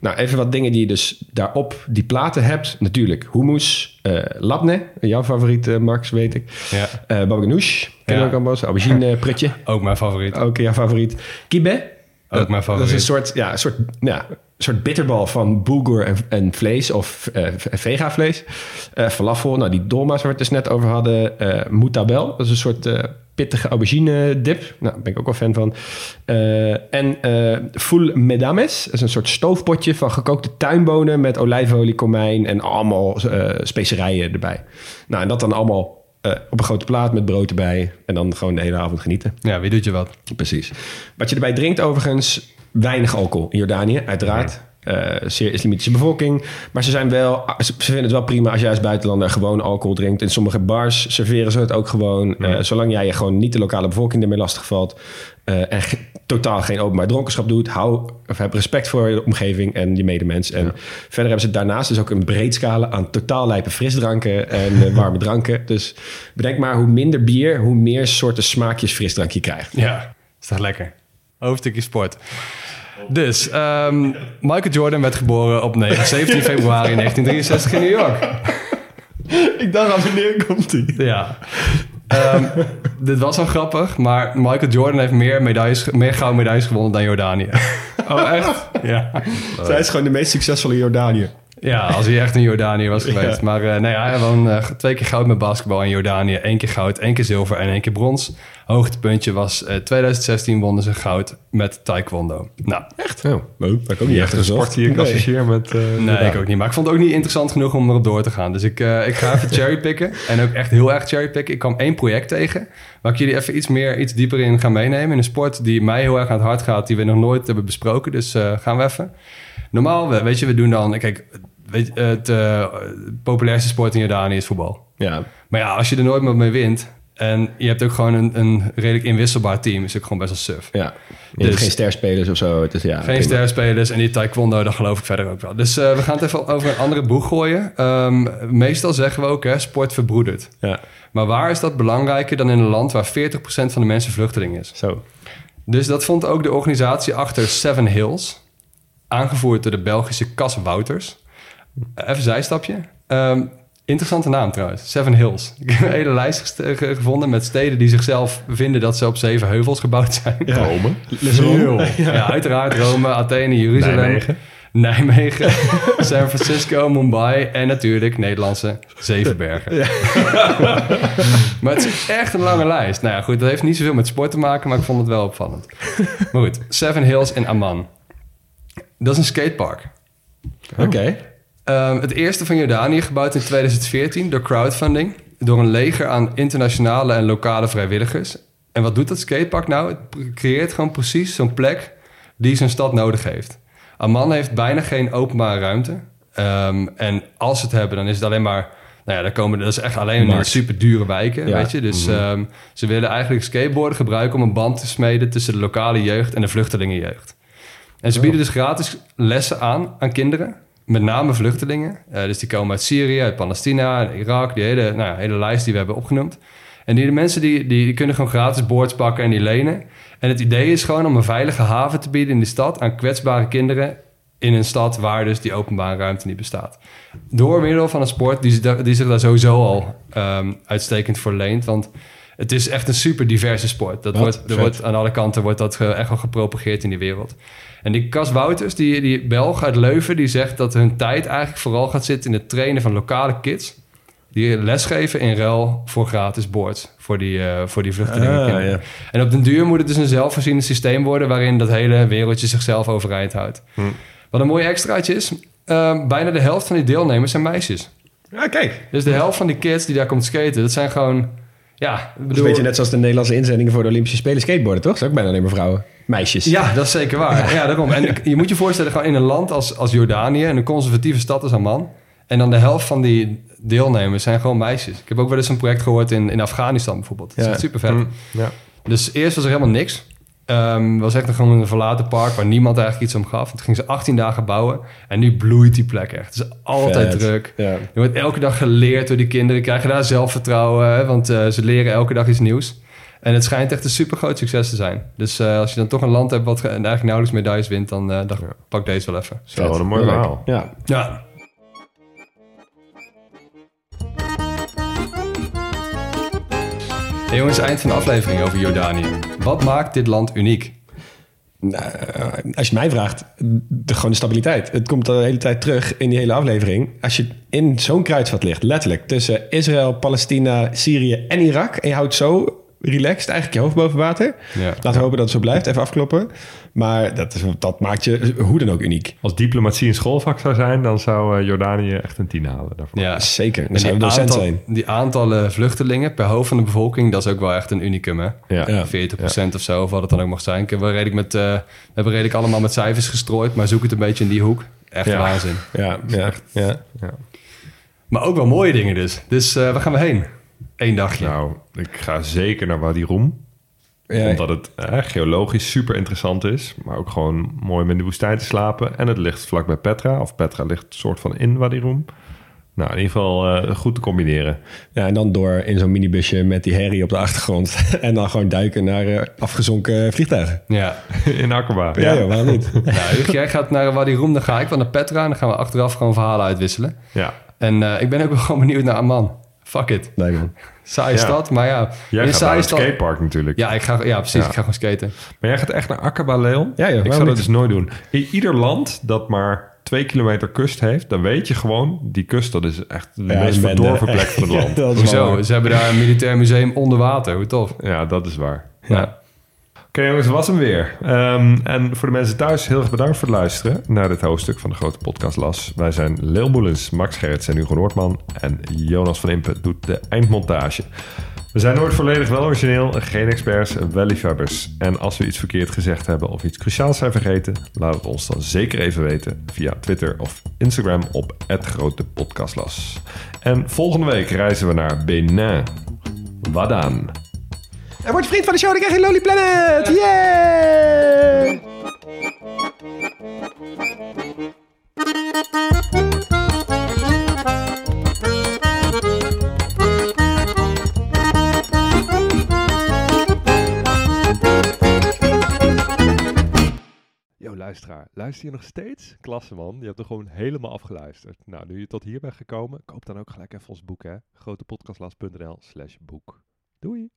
Nou, even wat dingen die je dus daarop die platen hebt. Natuurlijk hummus, eh labne, jouw favoriet Max, weet ik. Ja. Eh babaganoush, we Ja. ook allemaal. Aubergine (laughs) prutje, Ook mijn favoriet. ook jouw favoriet. Kibe, Ook mijn favoriet. dat is een soort, ja, een soort, ja, soort bitterbal van bulgur en, vlees of eh vega vlees. Eh falafel, nou die dolma's waar we het dus net over hadden. Eh moutabel, dat is een soort eh, pittige aubergine dip. Nou, daar ben ik ook wel fan van. Eh, en eh full medames, dat is een soort stoofpotje van gekookte tuinbonen met olijfolie, komijn en allemaal eh, specerijen erbij. Nou, en dat dan allemaal eh, op een grote plaat met brood erbij. En dan gewoon de hele avond genieten. Ja, wie doet je wat? Precies. Wat je erbij drinkt overigens, weinig alcohol in Jordanië, uiteraard. Eh, zeer islamitische bevolking. Maar ze zijn wel, ze vinden het wel prima als jij als buitenlander gewoon alcohol drinkt. In sommige bars serveren ze het ook gewoon. Eh, zolang jij je gewoon niet de lokale bevolking ermee lastigvalt. eh en ge- totaal geen openbaar dronkenschap doet. Hou, of heb respect voor de omgeving en je medemens. En verder hebben ze daarnaast dus ook een breed scala aan totaal lijpe frisdranken en eh, (laughs) warme dranken. Dus bedenk maar, hoe minder bier, hoe meer soorten smaakjes frisdrank je krijgt. Ja, is toch lekker. Hoofdstukje sport. Dus, ehm, Michael Jordan werd geboren op 9 17 (laughs) februari (laughs) 1963 in New York. Ik dacht al, wanneer komt die? Ja. Ehm, (laughs) dit was al grappig, maar Michael Jordan heeft meer, medailles, meer gouden medailles gewonnen dan Jordanië. Oh, echt? Ja. Zij is gewoon de meest succesvolle Jordanië. Ja, als hij echt in Jordanië was geweest. Ja. Maar eh nou ja, hij won eh, twee keer goud met basketbal in Jordanië. één keer goud, één keer zilver en één keer brons. Hoogtepuntje was eh 2016 wonnen ze goud met taekwondo. Nou, Echt? Oh, dat ik ook niet echt Een sport die ik Nee. associeer met... Nee, ik ook niet. Maar ik vond het ook niet interessant genoeg om erop door te gaan. Dus ik, ik ga even (laughs) cherrypicken. En ook echt heel erg cherrypicken. Ik kwam één project tegen... waar ik jullie even iets meer, iets dieper in ga meenemen. In een sport die mij heel erg aan het hart gaat... die we nog nooit hebben besproken. Dus gaan we even. Normaal, we- weet je, we doen dan... Kijk, weet, het eh, populairste sport in Jordanië is voetbal. Ja, Maar ja, als je er nooit meer mee wint... en je hebt ook gewoon een, een redelijk inwisselbaar team... is het ook gewoon best wel suf. ja. Je Dus- geen sterspelers of zo. Het is, ja, Geen sterspelers en die taekwondo, dat geloof ik verder ook wel. Dus eh, we gaan het even over een andere boeg gooien. Ehm, meestal zeggen we ook, hè, sport verbroedert. Ja, Maar waar is dat belangrijker dan in een land waar 40% van de mensen vluchteling is? zo. Dus dat vond ook de organisatie achter Seven Hills. Aangevoerd door de Belgische Cas Wouters. Even een zijstapje. Ehm, interessante naam trouwens, Seven Hills. (laughs) Ik heb een hele lijst gevonden met steden die zichzelf vinden dat ze op zeven heuvels gebouwd zijn. Rome. Ja. uiteraard Rome, Athene, Jeruzalem, Nijmegen. Nijmegen, (laughs) San Francisco, Mumbai en natuurlijk Nederlandse Zevenbergen. (laughs) maar het is echt een lange lijst. Nou ja, goed, dat heeft niet zoveel met sport te maken, maar ik vond het wel opvallend. Maar goed, Seven Hills in Amman. Dat is een skatepark. Oké. Ehm, het eerste van Jordanië, gebouwd in 2014 door crowdfunding. Door een leger aan internationale en lokale vrijwilligers. En wat doet dat skatepark nou? Het creëert gewoon precies zo'n plek die zijn stad nodig heeft. Amman heeft bijna geen openbare ruimte. Ehm, en als ze het hebben, dan is het alleen maar... Nou ja, daar komen, dat is echt alleen Markt. super dure wijken, Ja. weet je. Dus ehm, ze willen eigenlijk skateboarden gebruiken om een band te smeden... tussen de lokale jeugd en de vluchtelingenjeugd. En ze bieden dus gratis lessen aan aan kinderen. Met name vluchtelingen. Eh, dus die komen uit Syrië, uit Palestina, Irak. Die hele, nou ja, hele lijst die we hebben opgenoemd. En die de mensen die, die, die kunnen gewoon gratis boards pakken en die lenen. En het idee is gewoon om een veilige haven te bieden in die stad... aan kwetsbare kinderen in een stad waar dus die openbare ruimte niet bestaat. Door middel van een sport die, die zich daar sowieso al ehm, uitstekend voor leent. Want het is echt een super diverse sport. Dat Wat wordt, er wordt, aan alle kanten wordt dat echt wel gepropageerd in die wereld. En die Cas Wouters, die, die Belg uit Leuven, die zegt dat hun tijd eigenlijk vooral gaat zitten in het trainen van lokale kids. Die lesgeven in ruil voor gratis boards voor die, eh voor die vluchtelingen. Ah, ja. En op den duur moet het dus een zelfvoorzienend systeem worden waarin dat hele wereldje zichzelf overeind houdt. Hm. Wat een mooi extraatje is, eh, bijna de helft van die deelnemers zijn meisjes. Ja, kijk. Dus de helft van die kids die daar komt skaten, dat zijn gewoon, ja, ik Dat is bedoel... een beetje net zoals de Nederlandse inzendingen voor de Olympische Spelen skateboarden, toch? Dat is ook bijna alleen maar vrouwen. Meisjes. Ja, dat is zeker waar. Ja, daarom. En je moet je voorstellen, gewoon in een land als, als Jordanië, een conservatieve stad als Amman. En dan de helft van die deelnemers zijn gewoon meisjes. Ik heb ook wel eens een project gehoord in, in Afghanistan bijvoorbeeld. Dat is Ja. echt super vet. Mm, ja. Dus eerst was er helemaal niks. Ehm was echt gewoon een verlaten park waar niemand eigenlijk iets om gaf. Toen gingen ze 18 dagen bouwen en nu bloeit die plek echt. Het is altijd Vet. druk. Ja. Er wordt elke dag geleerd door die kinderen. Krijgen daar zelfvertrouwen, hè, want eh, ze leren elke dag iets nieuws. En het schijnt echt een super groot succes te zijn. Dus eh, als je dan toch een land hebt wat ge- eigenlijk nauwelijks medailles wint, dan, eh, dan pak deze wel even. Zo, wat een mooi verhaal. Ja. Ja. Jongens, eind van de aflevering over Jordanië. Wat maakt dit land uniek? Nou, als je mij vraagt, de, gewoon de stabiliteit. Het komt de hele tijd terug in die hele aflevering. Als je in zo'n kruidvat ligt, letterlijk, tussen Israël, Palestina, Syrië en Irak... en je houdt zo relaxed eigenlijk je hoofd boven water... Ja. laten we hopen dat het zo blijft, even afkloppen. Maar dat, is, dat maakt je hoe dan ook uniek. Als diplomatie een schoolvak zou zijn, dan zou eh, Jordanië echt een tien halen daarvoor. Ja, Zeker, dan En zou je die, docent aantal, zijn. die aantallen vluchtelingen per hoofd van de bevolking, dat is ook wel echt een unicum, hè? Ja. Ja. 40% of zo, of wat het dan ook mag zijn. Ik heb wel redelijk met, eh, we hebben redelijk allemaal met cijfers gestrooid, maar zoek het een beetje in die hoek. Echt Ja. waanzin. Ja, ja, ja. Maar ook wel mooie dingen dus. Dus eh, waar gaan we heen? Eén dagje. Nou, ik ga zeker naar Wadi Rum. Ja, Omdat het eh, geologisch super interessant is. Maar ook gewoon mooi om in de woestijn te slapen. En het ligt vlakbij Petra. Of Petra ligt soort van in Wadi Rum. Nou, in ieder geval eh, goed te combineren. Ja, en dan door in zo'n minibusje met die herrie op de achtergrond. (laughs) en dan gewoon duiken naar eh, afgezonken vliegtuigen. Ja. (laughs) in Akaba. Ja, joh, waarom niet? (laughs) nou, jij gaat naar Wadi Rum, dan ga ik wel naar Petra en dan gaan we achteraf gewoon verhalen uitwisselen. Ja. En eh, ik ben ook wel gewoon benieuwd naar Amman. Fuck it. Nee, man. Saaie Ja. stad, maar ja. Jij in gaat saaie naar het stad- skatepark natuurlijk. Ja, ik ga, ja, precies. Ja. Ik ga gewoon skaten. Maar jij gaat echt naar Akaba, Leon? Ja, joh, Ik zou dat dus nooit doen. In ieder land dat maar twee kilometer kust heeft... dan weet je gewoon, die kust dat is echt de Ja, meest verdorven plek van het ja, (laughs) land. dat is Hoezo? Ze hebben daar een militair museum onder water. Hoe tof. Ja, dat is waar. Ja. Oké jongens, dat was hem weer. Ehm, en voor de mensen thuis, heel erg bedankt voor het luisteren naar dit hoofdstuk van de grote podcast Las. Wij zijn Leel Moelens, Max Gerrits en Hugo Noordman. En Jonas van Impe doet de eindmontage. We zijn nooit volledig wel origineel, geen experts, wel liefhebbers. En als we iets verkeerd gezegd hebben of iets cruciaals zijn vergeten, laat het ons dan zeker even weten via Twitter of Instagram op @grotepodcastlas. En volgende week reizen we naar Benin. Wadaan. En word vriend van de show, dan krijg je Lolly Planet! Yeah! Yo, luisteraar, luister je nog steeds? Klasse man, je hebt er gewoon helemaal afgeluisterd. Nou, nu je tot hier bent gekomen, koop dan ook gelijk even ons boek hè. grotepodcastlas.nl slash boek. Doei!